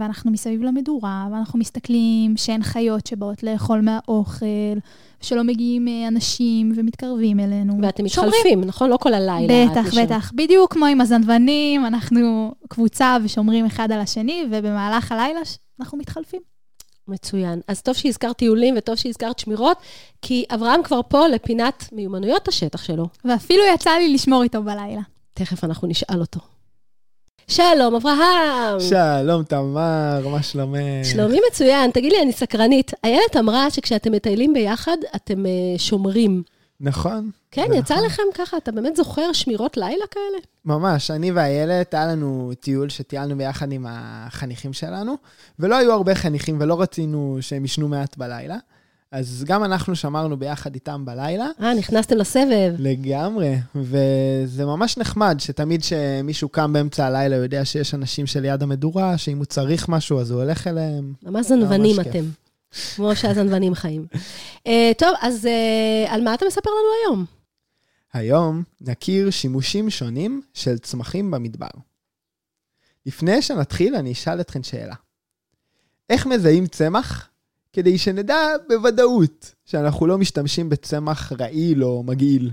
ואנחנו מסביב למדורה, ואנחנו מסתכלים שאין חיות שבאות לאכול מהאוכל, שלא מגיעים אה, אנשים ומתקרבים אלינו. ואתם שומרים. מתחלפים, נכון? לא כל הלילה. בטח. בטח. בדיוק כמו עם הזנבנים, אנחנו קבוצה ושומרים אחד על השני, ובמהלך הלילה אנחנו מתחלפים. מצוין. אז טוב שהזכרת טיולים וטוב שהזכרת שמירות, כי אברהם כבר פה לפינת מיומנויות השטח שלו. ואפילו יצא לי לשמור איתו בלילה. תכף אנחנו נשאל אותו. שלום, אברהם. שלום, תמר, מה שלומך? שלומי מצוין. תגיד לי, אני סקרנית. איילת אמרה שכשאתם מטיילים ביחד, אתם אה, שומרים. נכון. כן, זה יצא נכון. לכם ככה, אתה באמת זוכר שמירות לילה כאלה? ממש, אני ואיילת, היה לנו טיול שטיילנו ביחד עם החניכים שלנו, ולא היו הרבה חניכים ולא רצינו שהם ישנו מעט בלילה, אז גם אנחנו שמרנו ביחד איתם בלילה. אה, נכנסתם לסבב. לגמרי, וזה ממש נחמד שתמיד כשמישהו קם באמצע הלילה, הוא יודע שיש אנשים שליד המדורה, שאם הוא צריך משהו אז הוא הולך אליהם. ממש זנבנים. אתם. כמו שהזנבנים חיים. אה, טוב, אז אה, על מה אתה מספר לנו היום? היום נכיר שימושים שונים של צמחים במדבר. לפני שנתחיל, אני אשאל אתכם שאלה. איך מזהים צמח כדי שנדע בוודאות שאנחנו לא משתמשים בצמח רעיל או מגעיל?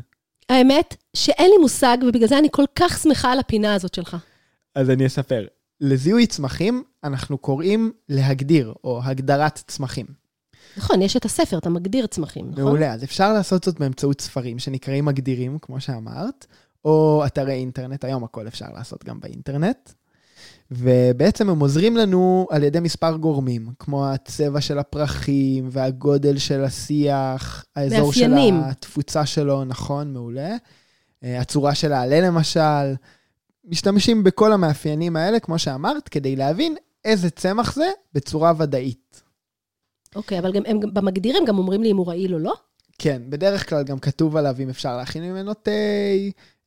האמת שאין לי מושג, ובגלל זה אני כל כך שמחה על הפינה הזאת שלך. אז אני אספר. לזיהוי צמחים אנחנו קוראים להגדיר, או הגדרת צמחים. נכון, יש את הספר, אתה מגדיר צמחים, נכון? מעולה, אז אפשר לעשות זאת באמצעות ספרים שנקראים מגדירים, כמו שאמרת, או אתרי אינטרנט, היום הכל אפשר לעשות גם באינטרנט. ובעצם הם עוזרים לנו על ידי מספר גורמים, כמו הצבע של הפרחים והגודל של השיח, האזור מאפיינים. של התפוצה שלו, נכון, מעולה. אה, הצורה של העלה למשל. משתמשים בכל המאפיינים האלה, כמו שאמרת, כדי להבין איזה צמח זה בצורה ודאית. אוקיי, אבל גם, הם, במגדיר הם גם אומרים לי אם הוא רעיל או לא? כן, בדרך כלל גם כתוב עליו אם אפשר להכין ממנו תה,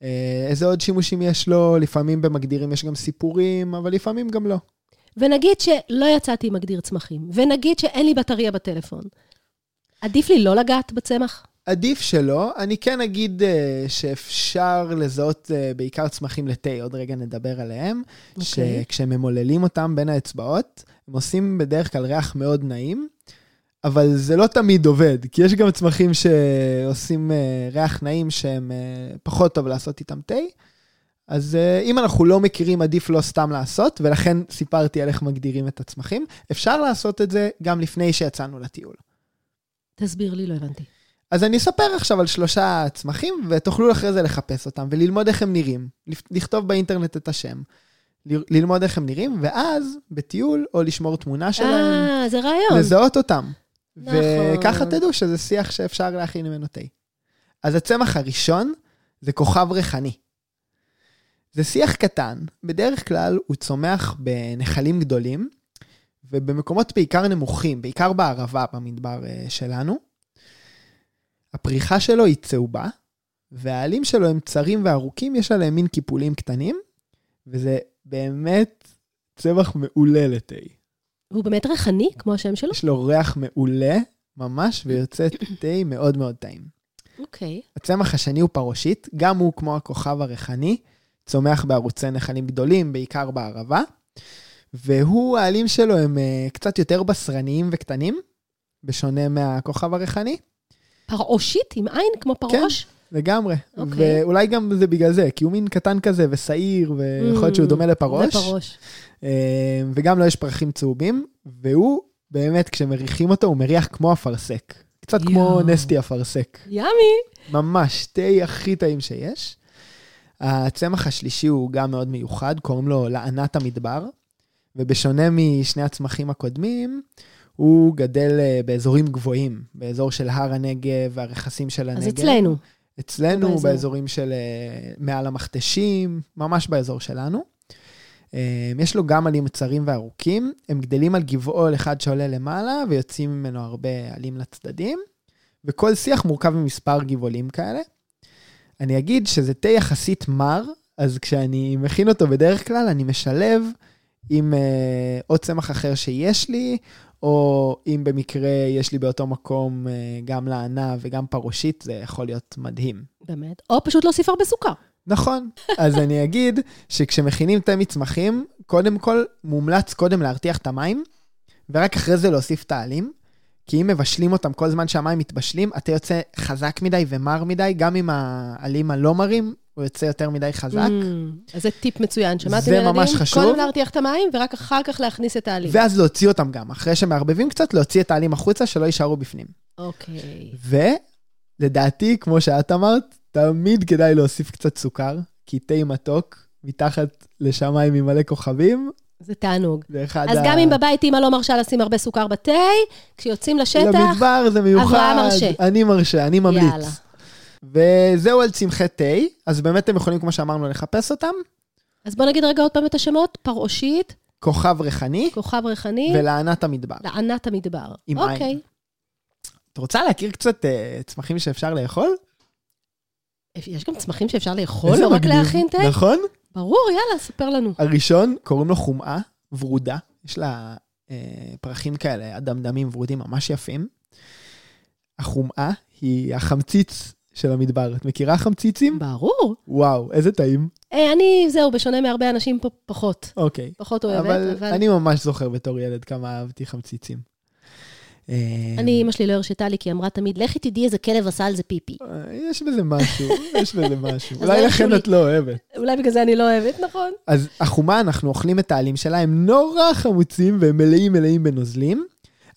אה, איזה עוד שימושים יש לו, לפעמים במגדירים יש גם סיפורים, אבל לפעמים גם לא. ונגיד שלא יצאתי עם מגדיר צמחים, ונגיד שאין לי בטריה בטלפון. עדיף לי לא לגעת בצמח? עדיף שלא. אני כן אגיד אה, שאפשר לזהות אה, בעיקר צמחים לתה, עוד רגע נדבר עליהם, אוקיי. שכשהם ממוללים אותם בין האצבעות, הם עושים בדרך כלל ריח מאוד נעים, אבל זה לא תמיד עובד, כי יש גם צמחים שעושים אה, ריח נעים שהם אה, פחות טוב לעשות איתם תה. אז אה, אם אנחנו לא מכירים, עדיף לא סתם לעשות, ולכן סיפרתי על איך מגדירים את הצמחים. אפשר לעשות את זה גם לפני שיצאנו לטיול. תסביר לי, לא הבנתי. אז אני אספר עכשיו על שלושה צמחים, ותוכלו אחרי זה לחפש אותם, וללמוד איך הם נראים. לכתוב באינטרנט את השם. ללמוד איך הם נראים, ואז בטיול, או לשמור תמונה שלהם, אה, זה רעיון. לזהות אותם. נכון. וככה תדעו שזה שיח שאפשר להכין ממנו תה. אז הצמח הראשון זה כוכב ריחני. זה שיח קטן, בדרך כלל הוא צומח בנחלים גדולים, ובמקומות בעיקר נמוכים, בעיקר בערבה במדבר אה, שלנו. הפריחה שלו היא צהובה, והעלים שלו הם צרים וארוכים, יש עליהם מין קיפולים קטנים, וזה באמת צמח מעולה לתה. הוא באמת ריחני, כמו השם שלו? יש לו ריח מעולה, ממש, ויוצא תה מאוד מאוד טעים. אוקיי. הצמח השני הוא פרושית, גם הוא כמו הכוכב הריחני, צומח בערוצי נחלים גדולים, בעיקר בערבה, והוא, העלים שלו הם uh, קצת יותר בשרניים וקטנים, בשונה מהכוכב הריחני, פרעושית עם עין כמו פרעוש? לגמרי. אוקיי. ואולי גם זה בגלל זה, כי הוא מין קטן כזה ושעיר, ויכול להיות שהוא Mm, דומה לפרוש. זה פרוש. אה, וגם לו יש פרחים צהובים, והוא באמת, כשמריחים אותו, הוא מריח כמו אפרסק. קצת כמו יואו. נסטי אפרסק. ימי. ממש, תה הכי טעים שיש. הצמח השלישי הוא גם מאוד מיוחד, קוראים לו לענת המדבר, ובשונה משני הצמחים הקודמים, הוא גדל אה, באזורים גבוהים, באזור של הר הנגב והרכסים של הנגב. אז אצלנו. אצלנו, באזור. באזורים של אה, מעל המכתשים, ממש באזור שלנו. אה, יש לו גם עלים צרים וארוכים, הם גדלים על גבעול אחד שעולה למעלה, ויוצאים ממנו הרבה עלים לצדדים, וכל שיח מורכב ממספר גבעולים כאלה. אני אגיד שזה תה יחסית מר, אז כשאני מכין אותו בדרך כלל, אני משלב עם אה, עוד צמח אחר שיש לי, או אם במקרה יש לי באותו מקום אה, גם לענה וגם פרושית, זה יכול להיות מדהים. באמת. או פשוט להוסיף הרבה סוכר. נכון. אז אני אגיד שכשמכינים תה מצמחים, קודם כל מומלץ קודם להרתיח את המים, ורק אחרי זה להוסיף את העלים. כי אם מבשלים אותם כל זמן שהמים מתבשלים, התה יוצא חזק מדי ומר מדי, גם עם העלים הלא מרים, הוא יוצא יותר מדי חזק. Mm, אז זה טיפ מצוין. שמעתם זה ילדים? ממש חשוב. קודם להרתיח את המים, ורק אחר כך להכניס את העלים. ואז להוציא אותם גם. אחרי שמערבבים קצת, להוציא את העלים החוצה, שלא יישארו בפנים. אוקיי. ולדעתי, כמו שאת אמרת, תמיד כדאי להוסיף קצת סוכר, כי תה מתוק, מתחת לשמיים עם מלא כוכבים, זה תענוג. זה אחד אז ה... גם אם בבית אימא לא מרשה לשים הרבה סוכר בתה, כשיוצאים לשטח, למדבר זה מיוחד. אברהם מרשה. אני מרשה, אני ממליץ. יאללה. וזהו על צמחי תה, אז באמת אתם יכולים, כמו שאמרנו, לחפש אותם. אז בוא נגיד רגע עוד פעם את השמות. פרעושית, כוכב ריחני כוכב ריחני, ולענת המדבר. לענת המדבר. עם אוקיי. עין. את רוצה להכיר קצת uh, צמחים שאפשר לאכול? יש גם צמחים שאפשר לאכול, לא רק. להכין תה? נכון? ברור, יאללה, ספר לנו. הראשון, קוראים לו חומאה ורודה. יש לה אה, פרחים כאלה, אדמדמים ורודים ממש יפים. החומאה היא החמציץ של המדבר. את מכירה חמציצים? ברור. וואו, איזה טעים. אה, אני, זהו, בשונה מהרבה אנשים פה, פחות. אוקיי. פחות אוהבת, אבל אבל... אני ממש זוכר בתור ילד כמה אהבתי חמציצים. אה, אני, אמא שלי לא הרשתה לי, כי היא אמרה תמיד, לכי תדעי איזה כלב עשה על זה פיפי. אה, יש בזה משהו, יש בזה משהו. אולי לא לכן את לא אוהבת. אולי בגלל זה אני לא אוהבת, נכון? אז החומה, אנחנו אוכלים את העלים שלה, הם נורא חמוצים והם מלאים מלאים בנוזלים.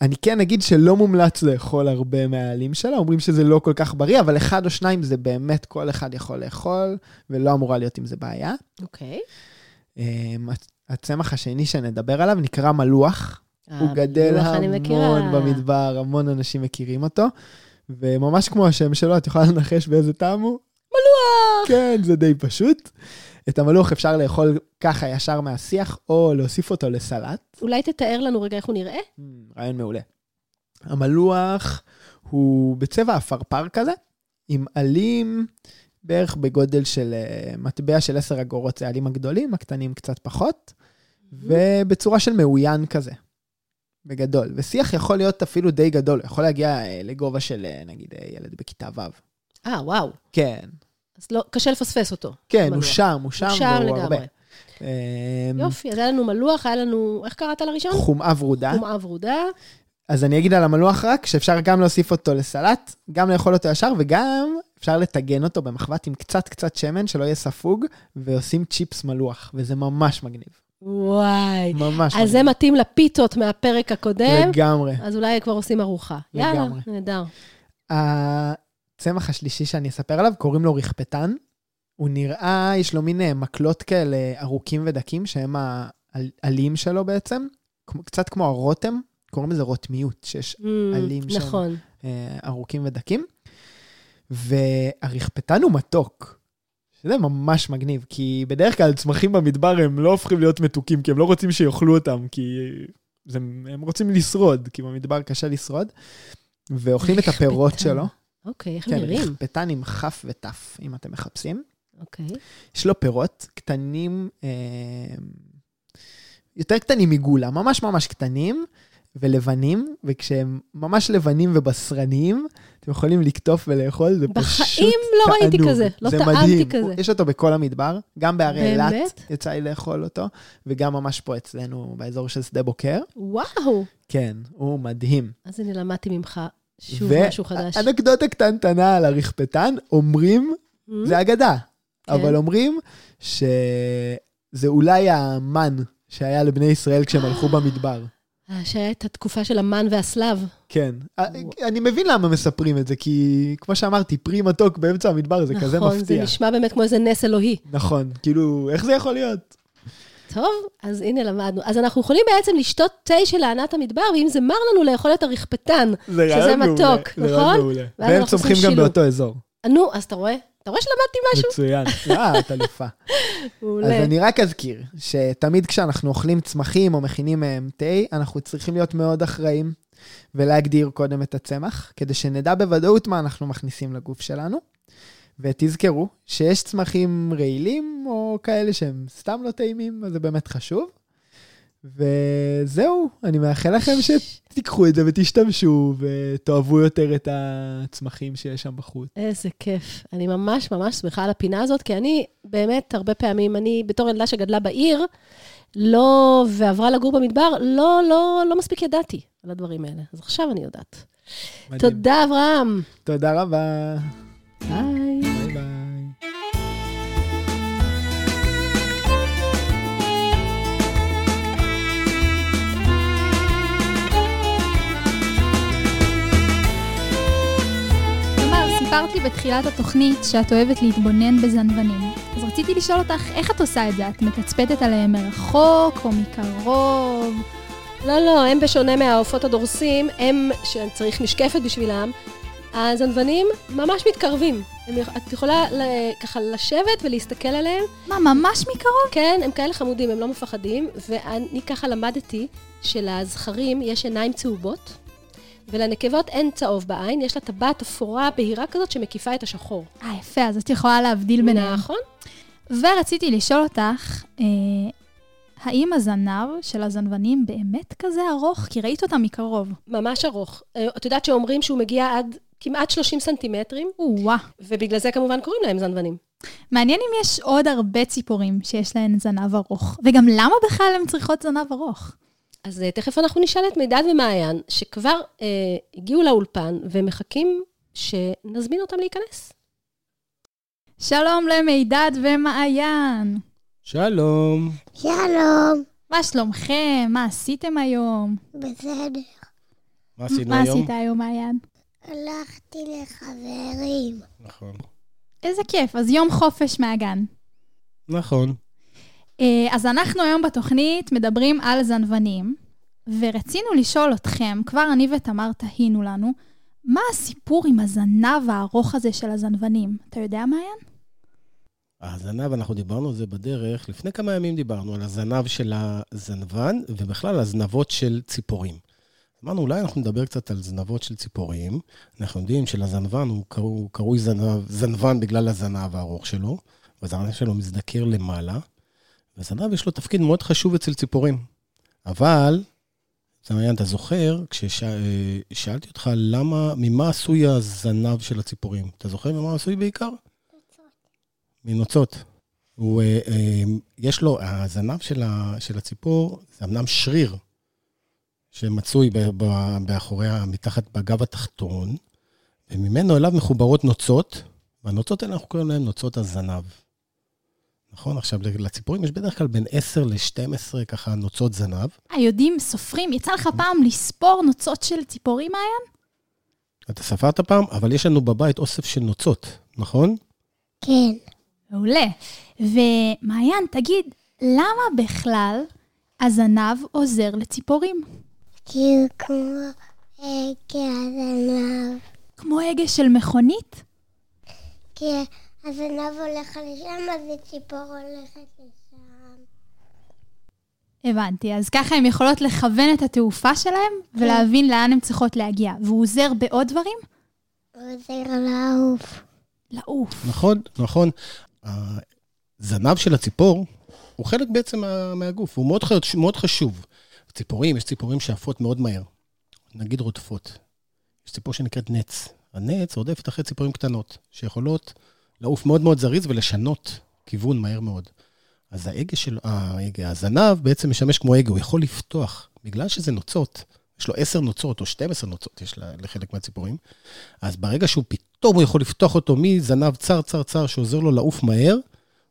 אני כן אגיד שלא מומלץ לאכול הרבה מהעלים שלה, אומרים שזה לא כל כך בריא, אבל אחד או שניים זה באמת כל אחד יכול לאכול, ולא אמורה להיות עם זה בעיה. אוקיי. אמ, הצמח השני שנדבר עליו נקרא מלוח. הוא אה, גדל אני מכירה. המון במדבר, המון אנשים מכירים אותו. וממש כמו השם שלו, את יכולה לנחש באיזה טעם הוא? מלוח! כן, זה די פשוט. את המלוח אפשר לאכול ככה ישר מהשיח, או להוסיף אותו לסלט. אולי תתאר לנו רגע איך הוא נראה? Mm, רעיון מעולה. המלוח הוא בצבע עפרפר כזה, עם עלים בערך בגודל של אה, מטבע של 10 אגורות, זה העלים הגדולים, הקטנים קצת פחות, ובצורה של מאוין כזה, בגדול. ושיח יכול להיות אפילו די גדול, יכול להגיע אה, לגובה של אה, נגיד ילד בכיתה ו'. אה, וואו. כן, אז לא, קשה לפספס אותו. כן, הוא. שם, הוא שם, הוא שם והוא הרבה. לגמרי. אמ, יופי, אז היה לנו מלוח, היה לנו, איך קראת לראשון? חומאה ורודה. חומאה ורודה. אז אני אגיד על המלוח רק, שאפשר גם להוסיף אותו לסלט, גם לאכול אותו ישר, וגם אפשר לטגן אותו במחבת עם קצת קצת שמן, שלא יהיה ספוג, ועושים צ'יפס מלוח, וזה ממש מגניב. וואי. ממש אז זה מגניב. מתאים לפיתות מהפרק הקודם, לגמרי. אז אולי כבר עושים ארוחה. יאללה, לגמרי. נהדר. הצמח השלישי שאני אספר עליו, קוראים לו רכפתן. הוא נראה, יש לו מין אה, מקלות כאלה ארוכים ודקים, שהם העלים שלו בעצם, קצת כמו הרותם, קוראים לזה רוטמיות, שיש Mm, עלים. נכון. אה, ארוכים ודקים. והרכפתן הוא מתוק. שזה ממש מגניב, כי בדרך כלל צמחים במדבר הם לא הופכים להיות מתוקים, כי הם לא רוצים שיאכלו אותם, כי זה, הם רוצים לשרוד, כי במדבר קשה לשרוד. ואוכלים את הפירות. שלו. אוקיי, איך הם כן, נראים? רכפתן עם כף ותף, אם אתם מחפשים. אוקיי. יש לו פירות קטנים, אה, יותר קטנים מגולה, ממש ממש קטנים ולבנים, וכשהם ממש לבנים ובשרניים, אתם יכולים לקטוף ולאכול, זה פשוט בחיים לא ראיתי תענוג. כזה, לא זה טעמתי מדהים. כזה. הוא- יש אותו בכל המדבר, גם בהרי אילת? יצא לי לאכול אותו, וגם ממש פה אצלנו, באזור של שדה בוקר. וואו. כן, הוא מדהים. אז אני למדתי ממך שוב ו- משהו חדש. אנקדוטה קטנטנה על הרכפתן, אומרים Mm? זה אגדה, כן. אבל אומרים שזה אולי המן שהיה לבני ישראל כשהם הלכו במדבר. אה, שהיה את התקופה של המן והסלב. כן. אני מבין למה מספרים את זה, כי כמו שאמרתי, פרי מתוק באמצע המדבר זה כזה נכון, זה מפתיע. נשמע באמת כמו איזה נס אלוהי. נכון, כאילו, איך זה יכול להיות? טוב, אז הנה למדנו. אז אנחנו יכולים בעצם לשתות תה של לענת המדבר, ואם זה מר לנו לאכול את הרכפתן. זה שזה מעולה. מתוק, נכון? מעולה. והם צומחים גם. באותו אזור. נו, אז אתה רואה? אתה רואה שלמדתי משהו? מצוין. אה, את אלופה. אז מעולה. אני רק אזכיר, שתמיד כשאנחנו אוכלים צמחים או מכינים מהם תה, אנחנו צריכים להיות מאוד אחראים ולהגדיר קודם את הצמח, כדי שנדע בוודאות מה אנחנו מכניסים לגוף שלנו. ותזכרו שיש צמחים רעילים או כאלה שהם סתם לא טעימים, אז זה באמת חשוב. וזהו, אני מאחל לכם שתיקחו את זה ותשתמשו ותאהבו יותר את הצמחים שיש שם בחוץ. איזה כיף. אני ממש ממש שמחה על הפינה הזאת, כי אני באמת, הרבה פעמים, אני בתור ילדה שגדלה בעיר, לא, ועברה לגור במדבר, לא, לא, לא מספיק ידעתי על הדברים האלה. אז עכשיו אני יודעת. מדהים. תודה, אברהם. תודה רבה. סיפרת לי בתחילת התוכנית שאת אוהבת להתבונן בזנבנים. אז רציתי לשאול אותך, איך את עושה את זה? את מתצפתת עליהם מרחוק או מקרוב? לא, לא, הם בשונה מהעופות הדורסים, הם, שצריך משקפת בשבילם, הזנוונים ממש מתקרבים. הם, את יכולה ל- ככה לשבת ולהסתכל עליהם. מה, ממש מקרוב? כן, הם כאלה חמודים, הם לא מפחדים, ואני ככה למדתי שלזכרים יש עיניים צהובות, ולנקבות אין צהוב בעין, יש לה טבעת אפורה בהירה כזאת שמקיפה את השחור. אה, יפה, אז את יכולה להבדיל ביניהם. נכון? ורציתי לשאול אותך, אה, האם הזנב של הזנבנים באמת כזה ארוך? כי ראית אותם מקרוב. ממש ארוך. אה, את יודעת שאומרים שהוא מגיע עד כמעט 30 סנטימטרים, או-אה. ובגלל זה כמובן קוראים להם זנבנים. מעניין אם יש עוד הרבה ציפורים שיש להן זנב ארוך. וגם למה בכלל הן צריכות זנב ארוך? אז אה, תכף אנחנו נשאל את מידד ומעיין, שכבר אה, הגיעו לאולפן ומחכים שנזמין אותם להיכנס. שלום למידד ומעיין. שלום. שלום, מה שלומכם? מה עשיתם היום? בסדר. מה עשינו מה היום? עשית היום, מעיין? הלכתי לחברים. נכון. איזה כיף, אז יום חופש מהגן. נכון. אה, אז אנחנו היום בתוכנית מדברים על זנבנים, ורצינו לשאול אתכם, כבר אני ותמר תהינו לנו, מה הסיפור עם הזנב הארוך הזה של הזנבנים? אתה יודע, מעיין? הזנב, אנחנו דיברנו על זה בדרך, לפני כמה ימים דיברנו על הזנב של הזנבן, ובכלל הזנבות של ציפורים. אמרנו, אולי אנחנו נדבר קצת על זנבות של ציפורים. אנחנו יודעים שלזנבן הוא קרוי זנב, זנבן בגלל הזנב הארוך שלו, והזנב שלו מזדקר למעלה, וזנב יש לו תפקיד מאוד חשוב אצל ציפורים. אבל, זה מעניין, אתה זוכר, כששאלתי אותך למה, ממה עשוי הזנב של הציפורים? אתה זוכר ממה עשוי בעיקר? מנוצות. הוא, אה, אה, יש לו, הזנב של, ה, של הציפור, זה אמנם שריר, שמצוי באחורי, מתחת בגב התחתון, וממנו אליו מחוברות נוצות, והנוצות האלה אנחנו קוראים להן נוצות הזנב. נכון? עכשיו, לציפורים יש בדרך כלל בין 10 ל-12 ככה נוצות זנב. אה, יודעים, סופרים, יצא לך פעם לספור נוצות של ציפורים, מעיין? אתה ספרת פעם, אבל יש לנו בבית אוסף של נוצות, נכון? כן. מעולה. ומעיין, תגיד, למה בכלל הזנב עוזר לציפורים? כי הוא כמו הגה הזנב. כמו הגה של מכונית? כי הזנב הולך לשם, אז הציפור הולכת לשם. הבנתי, אז ככה הן יכולות לכוון את התעופה שלהם ולהבין לאן הן צריכות להגיע. והוא עוזר בעוד דברים? הוא עוזר לעוף. לעוף. נכון, נכון. הזנב של הציפור הוא חלק בעצם מה, מהגוף, הוא מאוד, חשוב, מאוד חשוב. ציפורים, יש ציפורים שעפות מאוד מהר, נגיד רודפות. יש ציפור שנקראת נץ. הנץ רודפת אחרי ציפורים קטנות, שיכולות לעוף מאוד מאוד זריז ולשנות כיוון מהר מאוד. אז ההגה של, ההגה, הזנב בעצם משמש כמו הגה, הוא יכול לפתוח. בגלל שזה נוצות, יש לו עשר נוצות או 12 נוצות, יש לחלק מהציפורים, אז ברגע שהוא פתאום, הוא יכול לפתוח אותו מזנב צר, צר, צר, שעוזר לו לעוף מהר,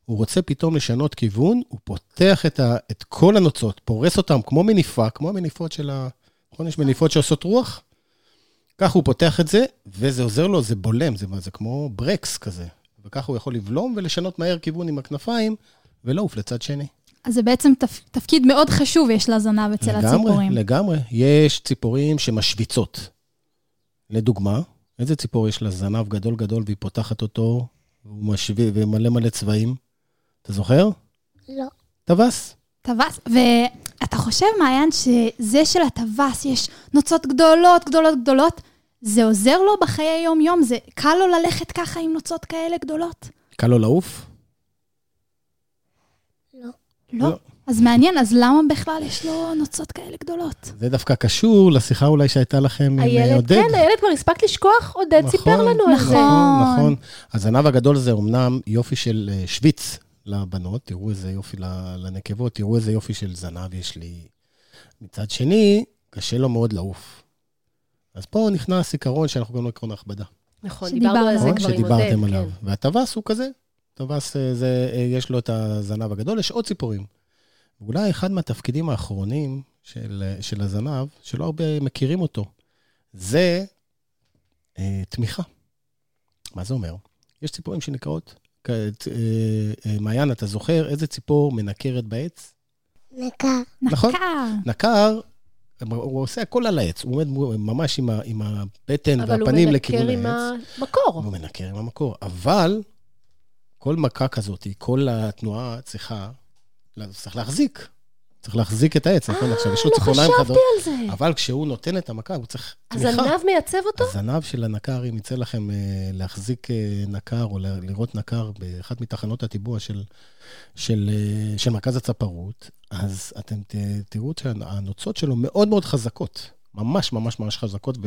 הוא רוצה פתאום לשנות כיוון, הוא פותח את, ה, את כל הנוצות, פורס אותם כמו מניפה, כמו המניפות של ה... נכון? יש מניפות שעושות רוח? ככה הוא פותח את זה, וזה עוזר לו, זה בולם, זה, זה כמו ברקס כזה. וככה הוא יכול לבלום ולשנות מהר כיוון עם הכנפיים, ולעוף לצד שני. אז זה בעצם תפ... תפקיד מאוד חשוב יש לזנב אצל לגמרי, הציפורים. לגמרי, יש ציפורים שמשוויצות. לדוגמה, איזה ציפור יש לה זנב גדול גדול והיא פותחת אותו, והוא משווה, ומלא מלא צבעים? אתה זוכר? לא. טווס. טווס, ואתה חושב, מעיין, שזה של הטווס יש נוצות גדולות, גדולות, גדולות, זה עוזר לו בחיי יום-יום? זה קל לו ללכת ככה עם נוצות כאלה גדולות? קל לו לעוף? לא. לא. לא. אז מעניין, אז למה בכלל יש לו נוצות כאלה גדולות? זה דווקא קשור לשיחה אולי שהייתה לכם עם אה, עודד. כן, הילד כבר הספק לשכוח, עודד נכון, סיפר לנו על זה. נכון. נכון. הזנב הגדול זה אומנם יופי של אה, שוויץ לבנות, תראו איזה יופי ל- לנקבות, תראו איזה יופי של זנב יש לי. מצד שני, קשה לו מאוד לעוף. אז פה נכנס עיקרון שאנחנו קוראים לו עקרון ההכבדה. נכון, דיברנו על זה? כבר עם עודד. שדיברתם כן. עליו. והטווס הוא כזה. טווס, אה, זה, אה, יש לו את הזנב הגדול, יש עוד ציפורים. ואולי אחד מהתפקידים האחרונים של, אה, של הזנב, שלא הרבה מכירים אותו, זה אה, תמיכה. מה זה אומר? יש ציפורים שנקראות, אה, אה, מעיין, אתה זוכר איזה ציפור מנקרת בעץ? נקר. נכון. נקר. נקר, הוא עושה הכל על העץ, הוא עומד ממש עם, ה, עם הבטן אבל הוא והפנים מנקר לכיוון עם העץ. המקור. הוא מנקר עם המקור. אבל כל מכה כזאת, כל התנועה צריכה, צריך להחזיק. צריך להחזיק את העץ, נכון? עכשיו, יש לו לא ציפורניים חשבתי חדות, על זה. אבל כשהוא נותן את המכה, הוא צריך תמיכה. הזנב מייצב אותו? הזנב של הנקר, אם יצא לכם אה, להחזיק אה, נקר או לראות נקר באחת מתחנות הטיבוע של, של, אה, של מרכז הצפרות, אז אתם תראו שהנוצות שלו מאוד מאוד חזקות. ממש ממש ממש חזקות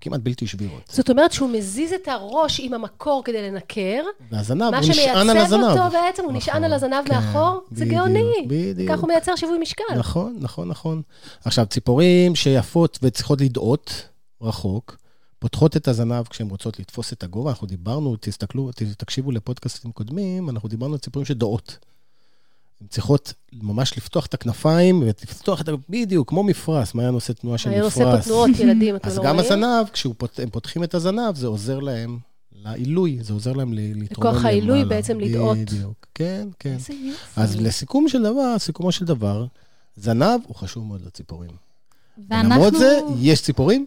וכמעט בלתי שבירות. זאת אומרת שהוא מזיז את הראש עם המקור כדי לנקר, והזנב, מה הוא נשען על שמייצב הזנב. אותו בעצם, הוא נשען נכון, על הזנב כן, מאחור? זה בדיוק, גאוני. בדיוק. כך הוא מייצר שיווי משקל. נכון, נכון, נכון. עכשיו, ציפורים שיפות וצריכות לדאות רחוק, פותחות את הזנב כשהן רוצות לתפוס את הגובה. אנחנו דיברנו, תסתכלו, תקשיבו לפודקאסטים קודמים, אנחנו דיברנו על ציפורים שדאות. הן צריכות ממש לפתוח את הכנפיים ולפתוח את ה... בדיוק, כמו מפרש, מעיין עושה תנועה של אני מפרש. עושה פה תנועות, ילדים, אתם אז לא גם רואים? הזנב, כשהם פותחים את הזנב, זה עוזר להם לעילוי, זה עוזר להם ל- להתרומם לכוח העילוי. בעצם לדאות. בדיוק, כן, כן. איזה יופי. אז לסיכום של דבר, סיכומו של דבר, זנב הוא חשוב מאוד לציפורים. ואנחנו... למרות זה, יש ציפורים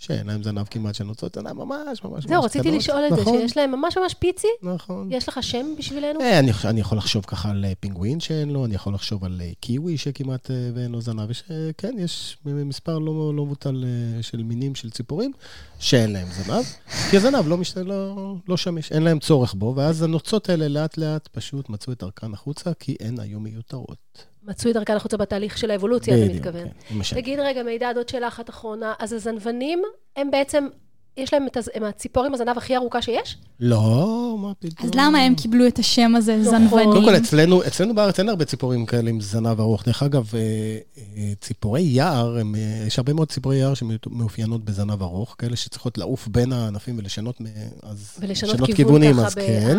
שאין להם זנב כמעט, שנוצות זנב ממש, ממש זהו, ממש רציתי קטנות. לשאול את זה, נכון, שיש להם ממש ממש פיצי. נכון. יש לך שם בשבילנו? אה, אני, יכול לחשוב ככה על אה, פינגווין שאין לו, אני יכול לחשוב על אה, קיווי שכמעט ואין לו זנב. כן, יש מספר לא, לא מבוטל של מינים של ציפורים שאין להם זנב, כי הזנב לא. לא, לא שמש, אין להם צורך בו, ואז הנוצות האלה לאט לאט פשוט מצאו את דרכן החוצה, כי הן היו מיותרות. מצאו את דרכן החוצה בתהליך של האבולוציה, אתה בדיוק, מתכוון. כן. תגיד רגע, מידע, עוד שאלה אחת אחרונה. אז הזנוונים, הם בעצם, יש להם את הז- הם הציפור עם הזנב הכי ארוכה שיש? לא, מה פתאום. אז למה הם קיבלו את השם הזה, נכון. זנוונים? קודם כל, אצלנו, אצלנו בארץ אין הרבה ציפורים כאלה עם זנב ארוך. דרך אגב, אה, אה, ציפורי יער, הם, אה, יש הרבה מאוד ציפורי יער שמאופיינות בזנב ארוך, כאלה שצריכות לעוף בין הענפים ולשנות אז ולשנות כיוונים, אז ב- כן.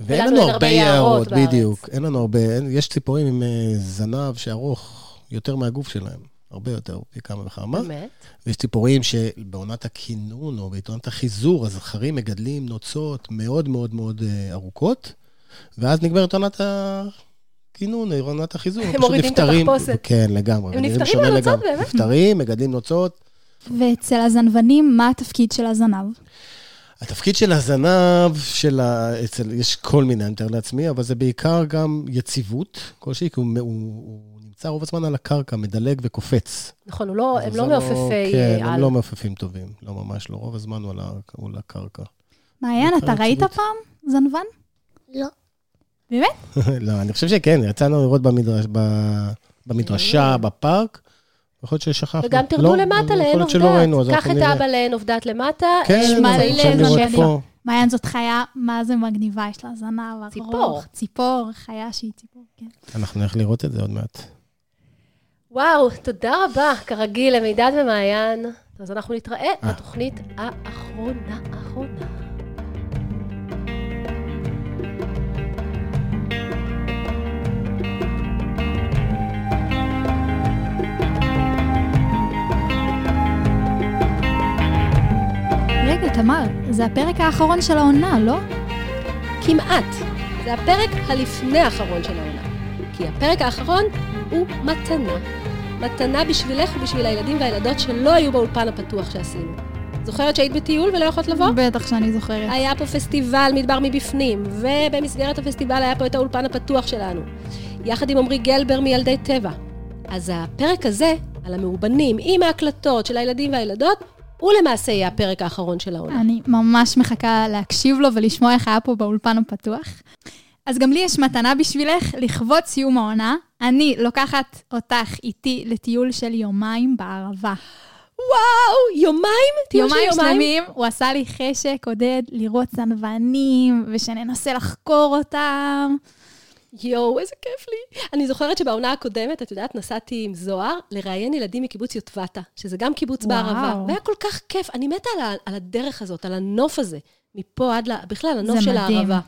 ואין לנו הרבה יערות. בדיוק. אין לנו הרבה, יש ציפורים עם זנב שארוך יותר מהגוף שלהם, הרבה יותר, פי כמה וכמה. באמת? ויש ציפורים שבעונת הכינון או בעונת החיזור, הזכרים מגדלים נוצות מאוד מאוד מאוד אה, ארוכות, ואז נגמרת עונת הכינון, עונת החיזור. הם פשוט מורידים את נפטרים. התחפושת. כן, לגמרי. הם נפטרים מהנוצות. באמת? נפטרים, מגדלים נוצות. ואצל הזנוונים, מה התפקיד של הזנב? התפקיד של הזנב, של ה... אצל... יש כל מיני, אני מתאר לעצמי, אבל זה בעיקר גם יציבות כלשהי, כי הוא, הוא, הוא נמצא רוב הזמן על הקרקע, מדלג וקופץ. נכון, הוא לא- הם לא זה מעופפי כן, על. הם לא מעופפים טובים, לא ממש לא, רוב הזמן הוא על, ה... הוא על הקרקע. מעיין, אתה ראית. פעם זנוון? לא. לא, אני חושב שכן, יצאנו לראות במדרש, ב... במדרשה. בפארק, יכול להיות ששכחנו. וגם תרדו לא, למטה יכול לעין להיות שלא ראינו, עובדת. קח את. אבא לעין עובדת למטה. כן, יכולים לראות. פה. מעיין זאת חיה, מה זה מגניבה, יש לה זנב ארוך. ציפור. ציפור, חיה שהיא ציפור, כן. אנחנו נלך לראות את זה עוד מעט. וואו, תודה רבה, כרגיל, למידד ומעיין. אז אנחנו נתראה אה. בתוכנית האחרונה, האחרונה. רגע, תמר, זה הפרק האחרון של העונה, לא? כמעט. זה הפרק הלפני האחרון של העונה. כי הפרק האחרון הוא מתנה. מתנה בשבילך ובשביל הילדים והילדות שלא היו באולפן הפתוח שעשינו. זוכרת שהיית בטיול ולא יכולת לבוא? בטח שאני זוכרת. היה פה פסטיבל מדבר מבפנים, ובמסגרת הפסטיבל היה פה את האולפן הפתוח שלנו, יחד עם עמרי גלבר מילדי טבע. אז הפרק הזה, על המאובנים, עם ההקלטות של הילדים והילדות, הוא למעשה יהיה הפרק האחרון של העונה. אני ממש מחכה להקשיב לו ולשמוע איך היה פה באולפן הפתוח. אז גם לי יש מתנה בשבילך, לכבוד סיום העונה. אני לוקחת אותך איתי לטיול של יומיים בערבה. וואו, יומיים? טיול של יומיים יומיים? שלמים, הוא עשה לי חשק, עודד, לראות זנוונים, ושננסה לחקור אותם. יואו, איזה כיף לי. אני זוכרת שבעונה הקודמת, את יודעת, נסעתי עם זוהר לראיין ילדים מקיבוץ יוטבתה, שזה גם קיבוץ וואו. בערבה. והיה כל כך כיף. אני מתה על, על הדרך הזאת, על הנוף הזה. מפה עד ל... בכלל, הנוף של מדהים. הערבה.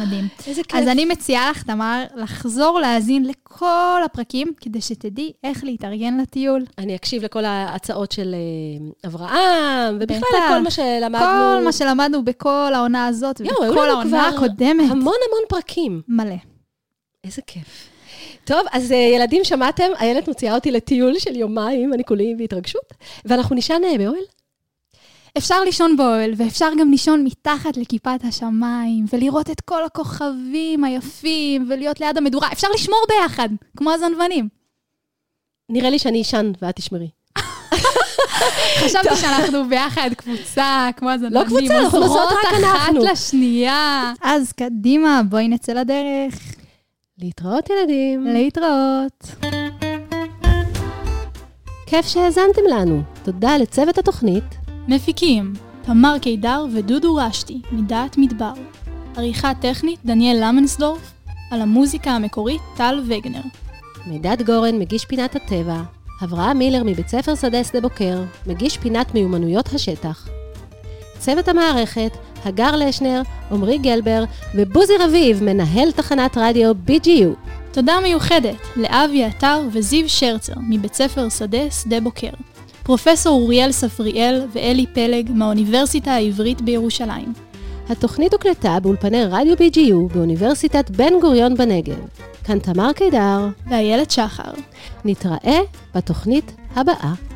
מדהים. איזה כיף. אז אני מציעה לך, תמר, לחזור להאזין לכל הפרקים, כדי שתדעי איך להתארגן לטיול. אני אקשיב לכל ההצעות של אה, אברהם, ובכלל. לכל מה שלמדנו. כל מה שלמדנו בכל העונה הזאת, ובכל העונה הקודמת. המון המון פרקים. מלא. איזה כיף. טוב, אז אה, ילדים, שמעתם? איילת מוציאה אותי לטיול של יומיים, אני כולי בהתרגשות, ואנחנו נישן אה, באוהל. אפשר לישון באוהל, ואפשר גם לישון מתחת לכיפת השמיים, ולראות את כל הכוכבים היפים, ולהיות ליד המדורה. אפשר לשמור ביחד, כמו הזנוונים. נראה לי שאני אשן ואת תשמרי. חשבתי שאנחנו ביחד קבוצה, כמו הזנוונים. לא קבוצה, אנחנו נוסעות רק אחת אנחנו. לשנייה. אז קדימה, בואי נצא לדרך. להתראות, ילדים. להתראות. כיף שהאזנתם לנו. תודה לצוות התוכנית. מפיקים, תמר קידר ודודו רשתי, מדעת מדבר. עריכה טכנית, דניאל למנסדורף. על המוזיקה המקורית, טל וגנר. מידד גורן, מגיש פינת הטבע. אברהם מילר מבית ספר שדה שדה בוקר, מגיש פינת מיומנויות השטח. צוות המערכת, הגר לשנר, עמרי גלבר ובוזי רביב, מנהל תחנת רדיו BGU. תודה מיוחדת לאבי עטר וזיו שרצר מבית ספר שדה שדה בוקר. פרופסור אוריאל ספריאל ואלי פלג מהאוניברסיטה העברית בירושלים. התוכנית הוקלטה באולפני רדיו BGU באוניברסיטת בן גוריון בנגב. כאן תמר קידר, ואיילת שחר. נתראה בתוכנית הבאה.